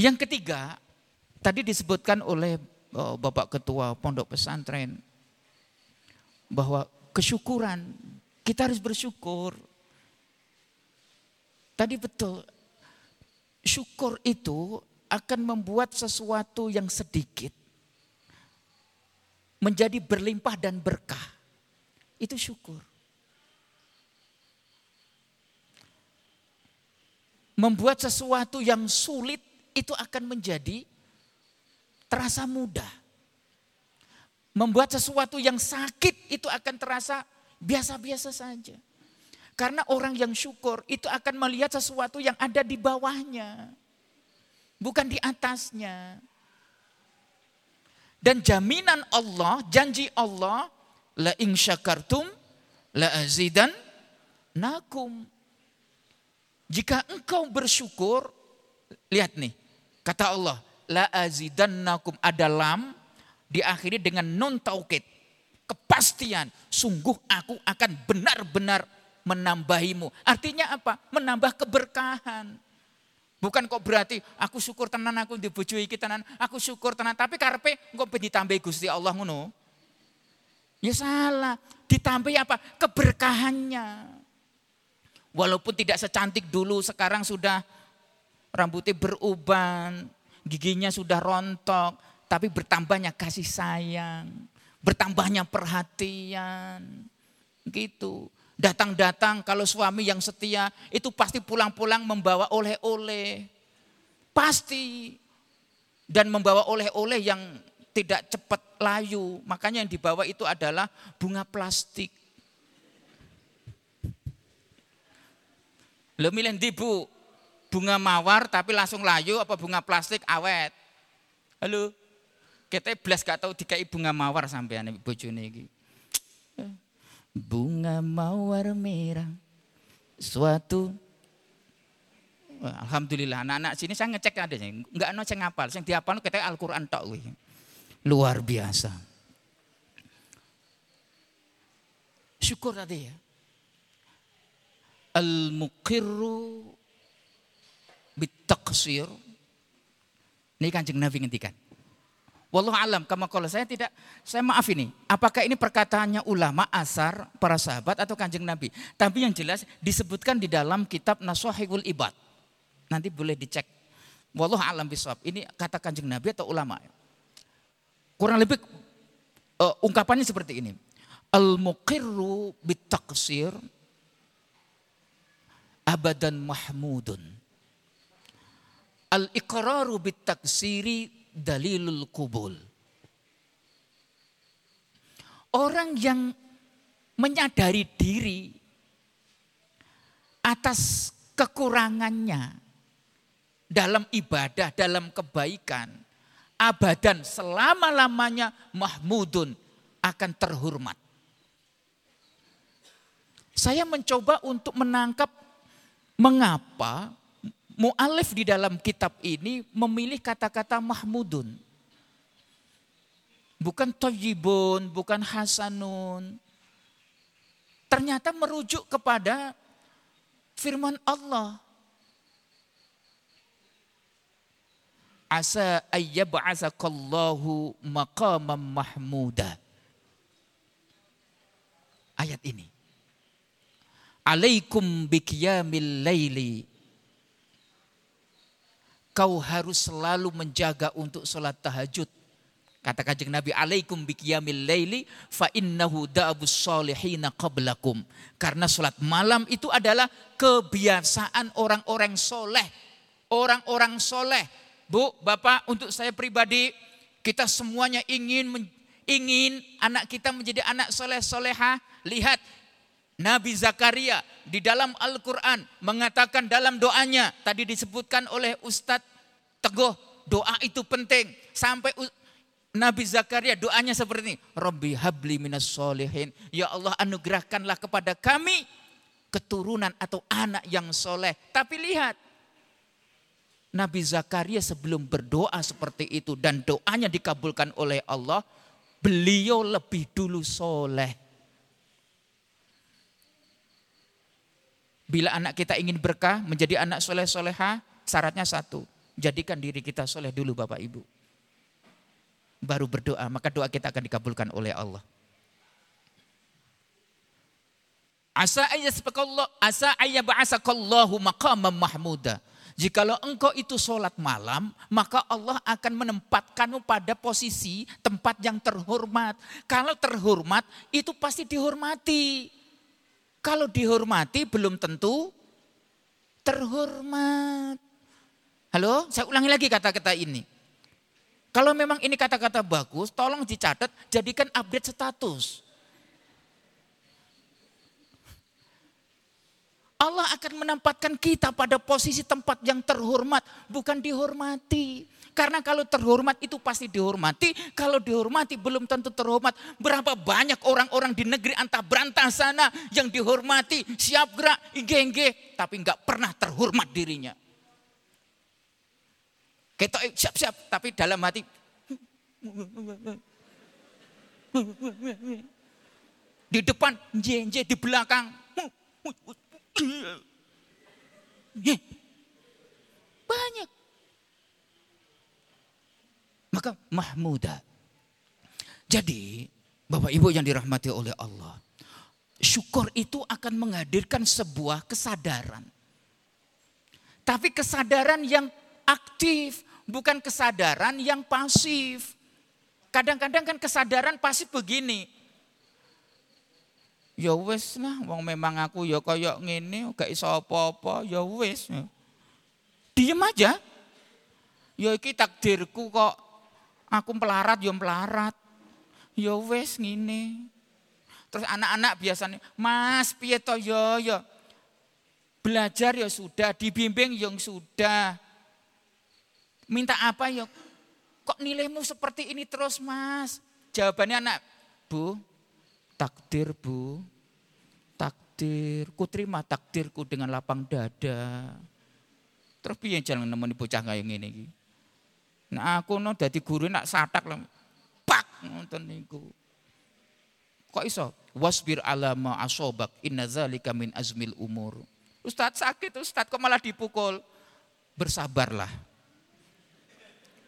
Yang ketiga, tadi disebutkan oleh oh, Bapak Ketua Pondok Pesantren bahwa kesyukuran, kita harus bersyukur. Tadi betul, syukur itu akan membuat sesuatu yang sedikit menjadi berlimpah dan berkah. Itu syukur. Membuat sesuatu yang sulit itu akan menjadi terasa mudah. Membuat sesuatu yang sakit itu akan terasa biasa-biasa saja. Karena orang yang syukur itu akan melihat sesuatu yang ada di bawahnya. Bukan di atasnya. Dan jaminan Allah, janji Allah, la ing syakartum la azidan nakum. Jika engkau bersyukur, lihat nih, Kata Allah, la azidannakum ada lam diakhiri dengan non taukid. Kepastian, sungguh aku akan benar-benar menambahimu. Artinya apa? Menambah keberkahan. Bukan kok berarti aku syukur tenan aku dibujui kita tenan, aku syukur tenan tapi karpe kok ditambahi Gusti Allah ngono. Ya salah, ditambahi apa? Keberkahannya. Walaupun tidak secantik dulu, sekarang sudah rambutnya beruban, giginya sudah rontok, tapi bertambahnya kasih sayang, bertambahnya perhatian. Gitu. Datang-datang kalau suami yang setia itu pasti pulang-pulang membawa oleh-oleh. Pasti. Dan membawa oleh-oleh yang tidak cepat layu. Makanya yang dibawa itu adalah bunga plastik. Lo milih di bu, bunga mawar tapi langsung layu apa bunga plastik awet? Halo. Kita belas gak tahu dikai bunga mawar sampean bojone iki. Bunga mawar merah suatu Alhamdulillah anak-anak sini saya ngecek ada sih, enggak ono sing ngapal, sing dihafal kita Al-Qur'an. Luar biasa. Syukur tadi ya. Al-muqirru bitaksir. Ini kanjeng Nabi ngendikan. Wallahu alam, kama kalau saya tidak, saya maaf ini. Apakah ini perkataannya ulama, asar, para sahabat atau kanjeng Nabi? Tapi yang jelas disebutkan di dalam kitab Nasuhibul Ibad. Nanti boleh dicek. Wallahu alam bisawab. Ini kata kanjeng Nabi atau ulama? Kurang lebih uh, ungkapannya seperti ini. Al-muqirru bitaksir abadan mahmudun Al-iqraru bitaksiri dalilul kubul. Orang yang menyadari diri atas kekurangannya dalam ibadah, dalam kebaikan, abadan selama-lamanya mahmudun akan terhormat. Saya mencoba untuk menangkap mengapa Mu'alif di dalam kitab ini memilih kata-kata mahmudun. Bukan tojibun, bukan hasanun. ternyata merujuk kepada firman Allah. Asa ayyab'asakallahu maqamam mahmuda. Ayat ini. Alaikum biqiyamil laili. Kau harus selalu menjaga untuk sholat tahajud. Kata kajeng Nabi, alaikum biqiyamil laili fa innahu da'abus salihina qablakum. Karena sholat malam itu adalah kebiasaan orang-orang soleh. Orang-orang soleh Bu, Bapak, untuk saya pribadi, kita semuanya ingin ingin anak kita menjadi anak soleh soleha. Lihat Nabi Zakaria di dalam Al-Quran mengatakan dalam doanya, tadi disebutkan oleh Ustadz Teguh, doa itu penting. Sampai Nabi Zakaria doanya seperti ini. Rabbi habli minas solehin. Ya Allah anugerahkanlah kepada kami keturunan atau anak yang soleh. Tapi lihat, Nabi Zakaria sebelum berdoa seperti itu dan doanya dikabulkan oleh Allah, beliau lebih dulu soleh. Bila anak kita ingin berkah, menjadi anak soleh soleha, syaratnya satu, jadikan diri kita soleh dulu Bapak Ibu. Baru berdoa, maka doa kita akan dikabulkan oleh Allah. Asa ayyasakallahu asa ayyab'asakallahu maqamam mahmuda. Jikalau engkau itu sholat malam, maka Allah akan menempatkanmu pada posisi tempat yang terhormat. Kalau terhormat, itu pasti dihormati. Kalau dihormati, belum tentu terhormat. Halo, saya ulangi lagi kata-kata ini. Kalau memang ini kata-kata bagus, tolong dicatat, jadikan update status. Allah akan menempatkan kita pada posisi tempat yang terhormat, bukan dihormati. Karena kalau terhormat itu pasti dihormati, kalau dihormati belum tentu terhormat. Berapa banyak orang-orang di negeri antah berantah sana yang dihormati, siap gerak, ingge tapi nggak pernah terhormat dirinya. Kita siap-siap, tapi dalam hati di depan jenje di belakang banyak. Maka mahmuda. Jadi, Bapak Ibu yang dirahmati oleh Allah, syukur itu akan menghadirkan sebuah kesadaran. Tapi kesadaran yang aktif, bukan kesadaran yang pasif. Kadang-kadang kan kesadaran pasif begini, ya wis lah wong memang aku ya kaya ngene gak iso apa-apa ya wis diem aja ya iki takdirku kok aku melarat ya melarat. Ya wis ngene. Terus anak-anak biasanya mas piye to? Ya ya. Belajar ya sudah. Dibimbing yang sudah. Minta apa ya? Kok nilaimu seperti ini terus mas? Jawabannya anak bu Takdir bu, takdir, ku terima takdirku dengan lapang dada. Terus piye jalan nemeni bocah kaya ngene iki? Nah aku no dadi guru nak satak lah. Pak ngoten niku. Kok iso? Wasbir ala ma asobak inna zalika min azmil umur. Ustaz sakit Ustaz kok malah dipukul. Bersabarlah.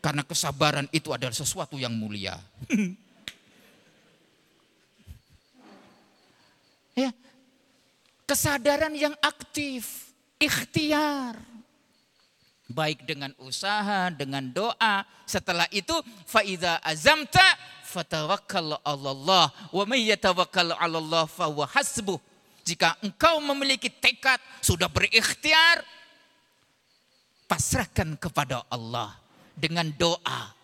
Karena kesabaran itu adalah sesuatu yang mulia. Ya. Kesadaran yang aktif, ikhtiar. Baik dengan usaha, dengan doa. Setelah itu faida azamta fatawakkal Allah wa may yatawakkal Allah fahuwa hasbuh. Jika engkau memiliki tekad, sudah berikhtiar, pasrahkan kepada Allah dengan doa.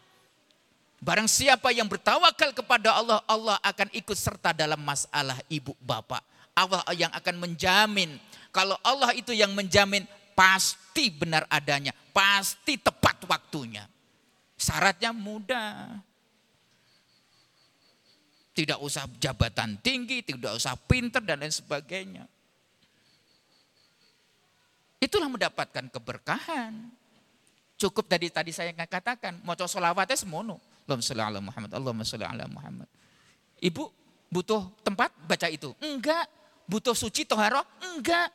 Barang siapa yang bertawakal kepada Allah, Allah akan ikut serta dalam masalah ibu bapak. Allah yang akan menjamin. Kalau Allah itu yang menjamin, pasti benar adanya, pasti tepat waktunya. Syaratnya mudah. Tidak usah jabatan tinggi, tidak usah pinter dan lain sebagainya. Itulah mendapatkan keberkahan. Cukup tadi tadi saya katakan, mau coba solawatnya semono. Allahumma sholli ala Muhammad, Allahumma sholli ala Muhammad. Ibu butuh tempat baca itu? Enggak, Butuh suci toharo? Enggak.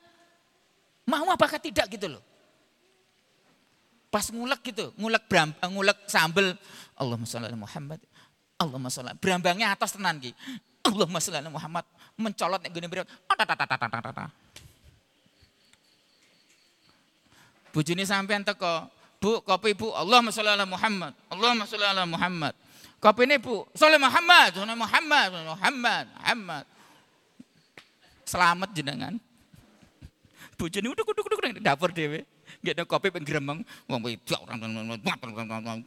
Mau apakah tidak gitu loh. Pas ngulek gitu, ngulek bram, ngulek sambel. Allahumma sholli Muhammad. Allahumma sholli. Berambangnya atas tenan ki. Allahumma sholli Muhammad. Mencolot nek gini beliau. Bujuni sampean teko. Bu, kopi bu. Allahumma sholli Muhammad. Allahumma sholli Muhammad. Kopi ini bu. Sholli Muhammad. Sholli Muhammad. Muhammad. Muhammad. Selamat jenengan. Kuduk kuduk dapur dewe. Gak ada kopi penggeremeng. Wong wedok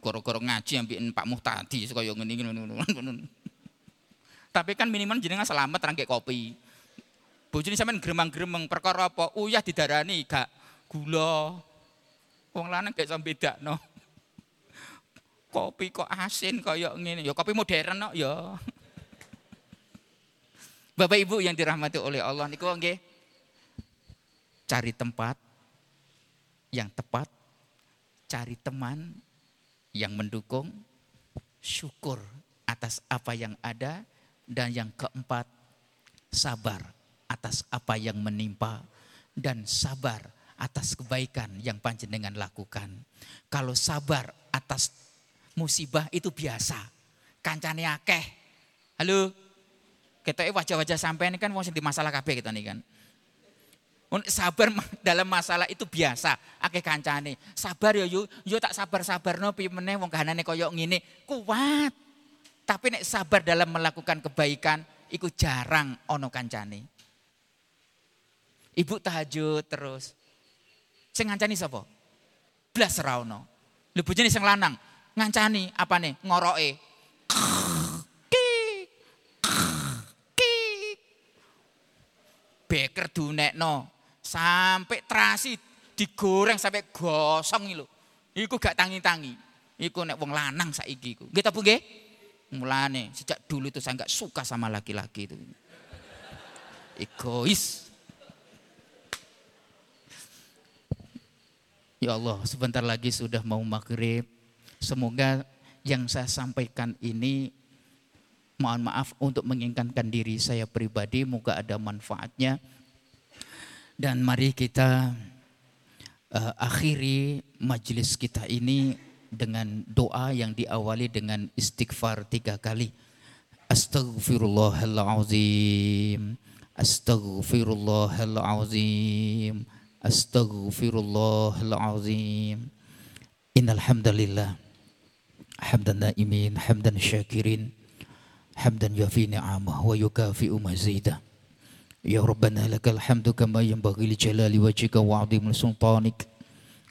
goro-goro ngaji ambek Pak Muhtadi kaya ngene Tapi kan minimal jenengan selamat rangkek kopi. Bojone sampean gremang-gremeng perkara apa? Uyah didarani gak gula. Wong lanang gak iso bedakno. Kopi kok asin kaya ngene. Ya kopi modern kok ya. Bapak Ibu yang dirahmati oleh Allah niku nggih cari tempat yang tepat, cari teman yang mendukung, syukur atas apa yang ada, dan yang keempat, sabar atas apa yang menimpa, dan sabar atas kebaikan yang panjenengan lakukan. Kalau sabar atas musibah itu biasa, kancane akeh. Halo, kita wajah-wajah sampai ini kan masih di masalah kabeh kita nih kan. Sabar dalam masalah itu biasa. Akeh kancane. Sabar ya yo, yo tak sabar-sabar no meneh wong kahanane koyok ngene. Kuat. Tapi nek sabar dalam melakukan kebaikan iku jarang ono kancane. Ibu tahajud terus. Sing ngancani sapa? Blas ra ono. Lho bojone sing lanang ngancani apane? Ngoroke. Beker dunekno Sampai terasi digoreng sampai gosong lho. Iku gak tangi-tangi. Iku nek wong lanang saiki iku. Nggih ta Bu nggih? Mulane sejak dulu itu saya nggak suka sama laki-laki itu. Egois. Ya Allah, sebentar lagi sudah mau maghrib. Semoga yang saya sampaikan ini mohon maaf untuk mengingatkan diri saya pribadi, moga ada manfaatnya dan mari kita uh, akhiri majelis kita ini dengan doa yang diawali dengan istighfar tiga kali. Astaghfirullahalazim. Astaghfirullahalazim. Astaghfirullahalazim. Innal hamdalillah. Hamdan naimin, hamdan syakirin. Hamdan yafi ni'amah wa yukafi'u mazidah. Kama yanbaghi li jalali wajhika wa 'azimi sultanik.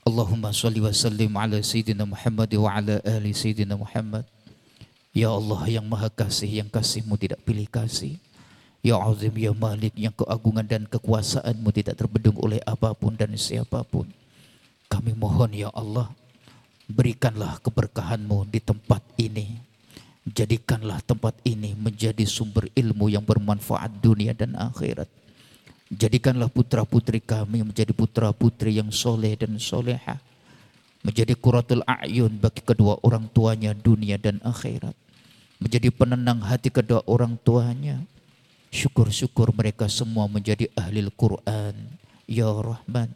Allahumma salli wa sallim ala sayyidina Muhammad wa ala ali sayyidina Muhammad. Ya Allah yang maha kasih, yang kasihmu tidak pilih kasih. Ya Azim, Ya Malik, yang keagungan dan kekuasaanmu tidak terbendung oleh apa pun dan siapa pun. Kami mohon Ya Allah, berikanlah keberkahanmu di tempat ini. Jadikanlah tempat ini menjadi sumber ilmu yang bermanfaat dunia dan akhirat. Jadikanlah putra-putri kami menjadi putra-putri yang soleh dan soleha. Menjadi kuratul a'yun bagi kedua orang tuanya dunia dan akhirat. Menjadi penenang hati kedua orang tuanya. Syukur-syukur mereka semua menjadi ahli Al-Quran. Ya Rahman.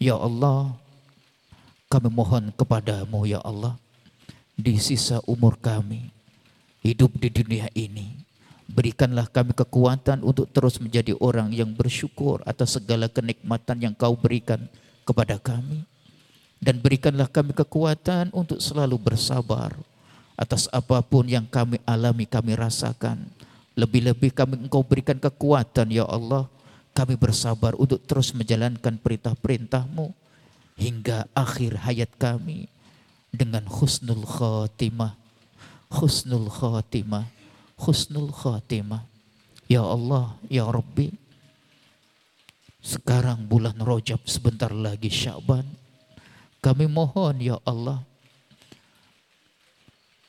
Ya Allah. Kami mohon kepadamu ya Allah. Di sisa umur kami hidup di dunia ini. Berikanlah kami kekuatan untuk terus menjadi orang yang bersyukur atas segala kenikmatan yang kau berikan kepada kami. Dan berikanlah kami kekuatan untuk selalu bersabar atas apa pun yang kami alami, kami rasakan. Lebih-lebih kami engkau berikan kekuatan ya Allah. Kami bersabar untuk terus menjalankan perintah-perintahmu hingga akhir hayat kami dengan husnul khatimah husnul khatimah. Husnul khatimah. Ya Allah ya Rabbi. Sekarang bulan Rojab sebentar lagi Syaban kami mohon ya Allah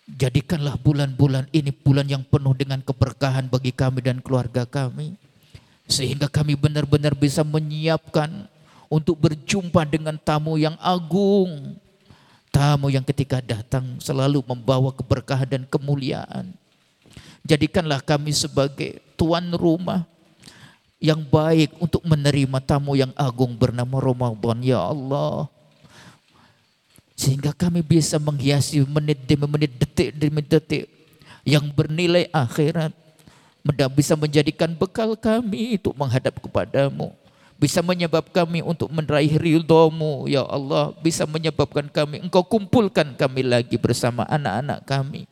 jadikanlah bulan-bulan ini bulan yang penuh dengan keberkahan bagi kami dan keluarga kami. Sehingga kami benar-benar bisa menyiapkan untuk berjumpa dengan tamu yang agung Tamu yang ketika datang selalu membawa keberkahan dan kemuliaan. Jadikanlah kami sebagai tuan rumah yang baik untuk menerima tamu yang agung bernama Ramadan ya Allah. Sehingga kami bisa menghiasi menit demi menit, detik demi detik yang bernilai akhirat. Bisa menjadikan bekal kami untuk menghadap kepadamu. Bisa menyebabkan kami untuk meraih ridhomu, ya Allah. Bisa menyebabkan kami, engkau kumpulkan kami lagi bersama anak-anak kami.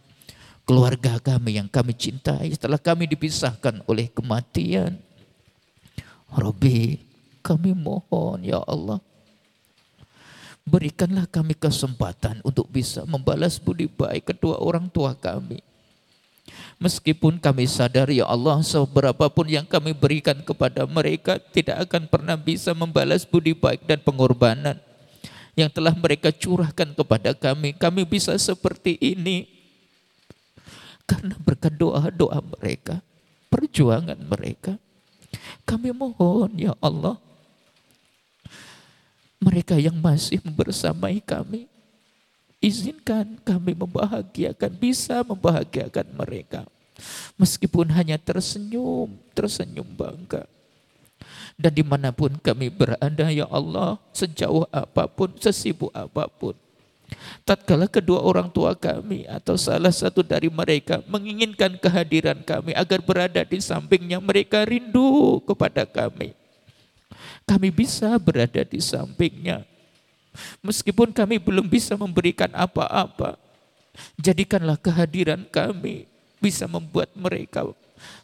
Keluarga kami yang kami cintai setelah kami dipisahkan oleh kematian. Rabbi, kami mohon ya Allah Berikanlah kami kesempatan untuk bisa membalas budi baik kedua orang tua kami. Meskipun kami sadar ya Allah seberapa pun yang kami berikan kepada mereka tidak akan pernah bisa membalas budi baik dan pengorbanan yang telah mereka curahkan kepada kami. Kami bisa seperti ini karena berkat doa-doa mereka, perjuangan mereka. Kami mohon ya Allah mereka yang masih bersamai kami. Izinkan kami membahagiakan, bisa membahagiakan mereka. Meskipun hanya tersenyum, tersenyum bangga. Dan di mana pun kami berada, ya Allah, sejauh apa pun, sesibuk apa pun. Tatkala kedua orang tua kami atau salah satu dari mereka menginginkan kehadiran kami agar berada di sampingnya, mereka rindu kepada kami kami bisa berada di sampingnya. Meskipun kami belum bisa memberikan apa-apa, jadikanlah kehadiran kami bisa membuat mereka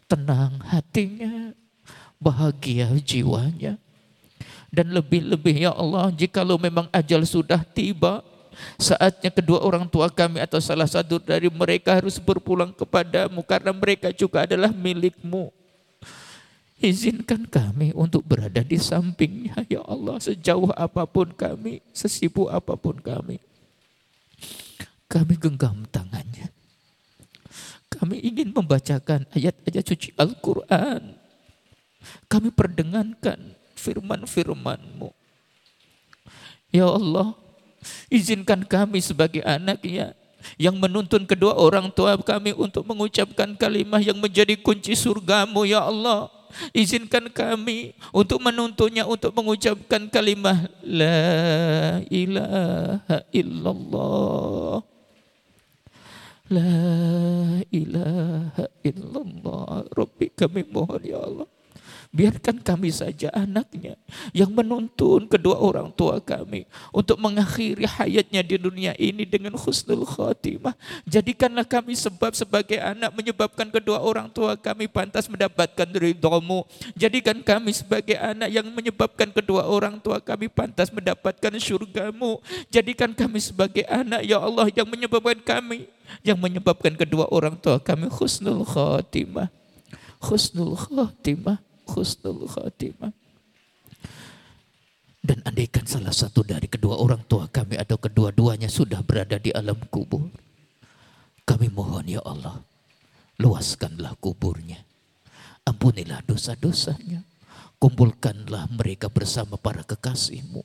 tenang hatinya, bahagia jiwanya. Dan lebih-lebih ya Allah, jikalau memang ajal sudah tiba, saatnya kedua orang tua kami atau salah satu dari mereka harus berpulang kepadamu karena mereka juga adalah milikmu. Izinkan kami untuk berada di sampingnya, ya Allah, sejauh apa pun kami, sesibuk apa pun kami. Kami genggam tangannya. Kami ingin membacakan ayat-ayat suci Al-Quran. Kami perdengankan firman-firmanmu. Ya Allah, izinkan kami sebagai anaknya yang menuntun kedua orang tua kami untuk mengucapkan kalimat yang menjadi kunci surgamu ya Allah izinkan kami untuk menuntunnya untuk mengucapkan kalimat la ilaha illallah. La ilaha illallah. Rabbi kami mohon ya Allah Biarkan kami saja anaknya yang menuntun kedua orang tua kami untuk mengakhiri hayatnya di dunia ini dengan khusnul khatimah. Jadikanlah kami sebab sebagai anak menyebabkan kedua orang tua kami pantas mendapatkan ridhomu. Jadikan kami sebagai anak yang menyebabkan kedua orang tua kami pantas mendapatkan syurgamu. Jadikan kami sebagai anak ya Allah yang menyebabkan kami yang menyebabkan kedua orang tua kami khusnul khatimah. Khusnul khatimah khusnul khatimah. Dan andaikan salah satu dari kedua orang tua kami atau kedua-duanya sudah berada di alam kubur. Kami mohon ya Allah, luaskanlah kuburnya. Ampunilah dosa-dosanya. Kumpulkanlah mereka bersama para kekasihmu.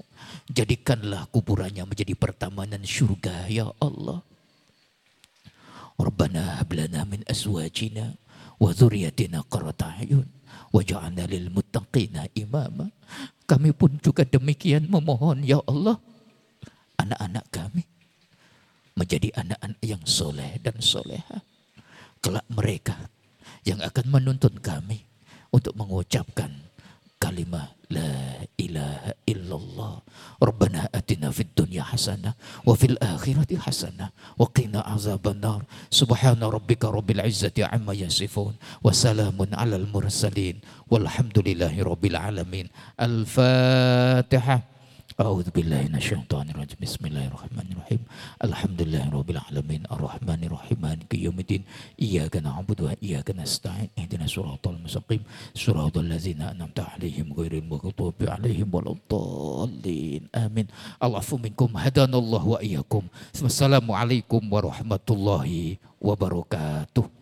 Jadikanlah kuburannya menjadi pertamanan syurga ya Allah. Rabbana hablana min azwajina wa dhurriyyatina qurrata ayun waj'alna lil muttaqina imama. Kami pun juga demikian memohon ya Allah anak-anak kami menjadi anak-anak yang soleh dan soleha. Kelak mereka yang akan menuntun kami untuk mengucapkan kalimat La ilaha illallah. Rabbana atina fid dunya hasanah wa fil akhirati hasanah wa qina azabannar. Subhana rabbika rabbil izzati amma yasifun wa salamun alal mursalin walhamdulillahi rabbil alamin. Al-Fatihah. أعوذ بالله من الشيطان الرجيم. بسم الله الرحمن الرحيم. الحمد لله رب العالمين. الرحمن الرحيم. مالك يوم الدين. إياك نعبد وإياك نستعين. اهدنا الصراط المستقيم. صراط الذين أنعمت عليهم غير المغضوب عليهم ولا الضالين. آمين. العفو منكم. هدانا الله وإياكم. السلام عليكم ورحمة الله وبركاته.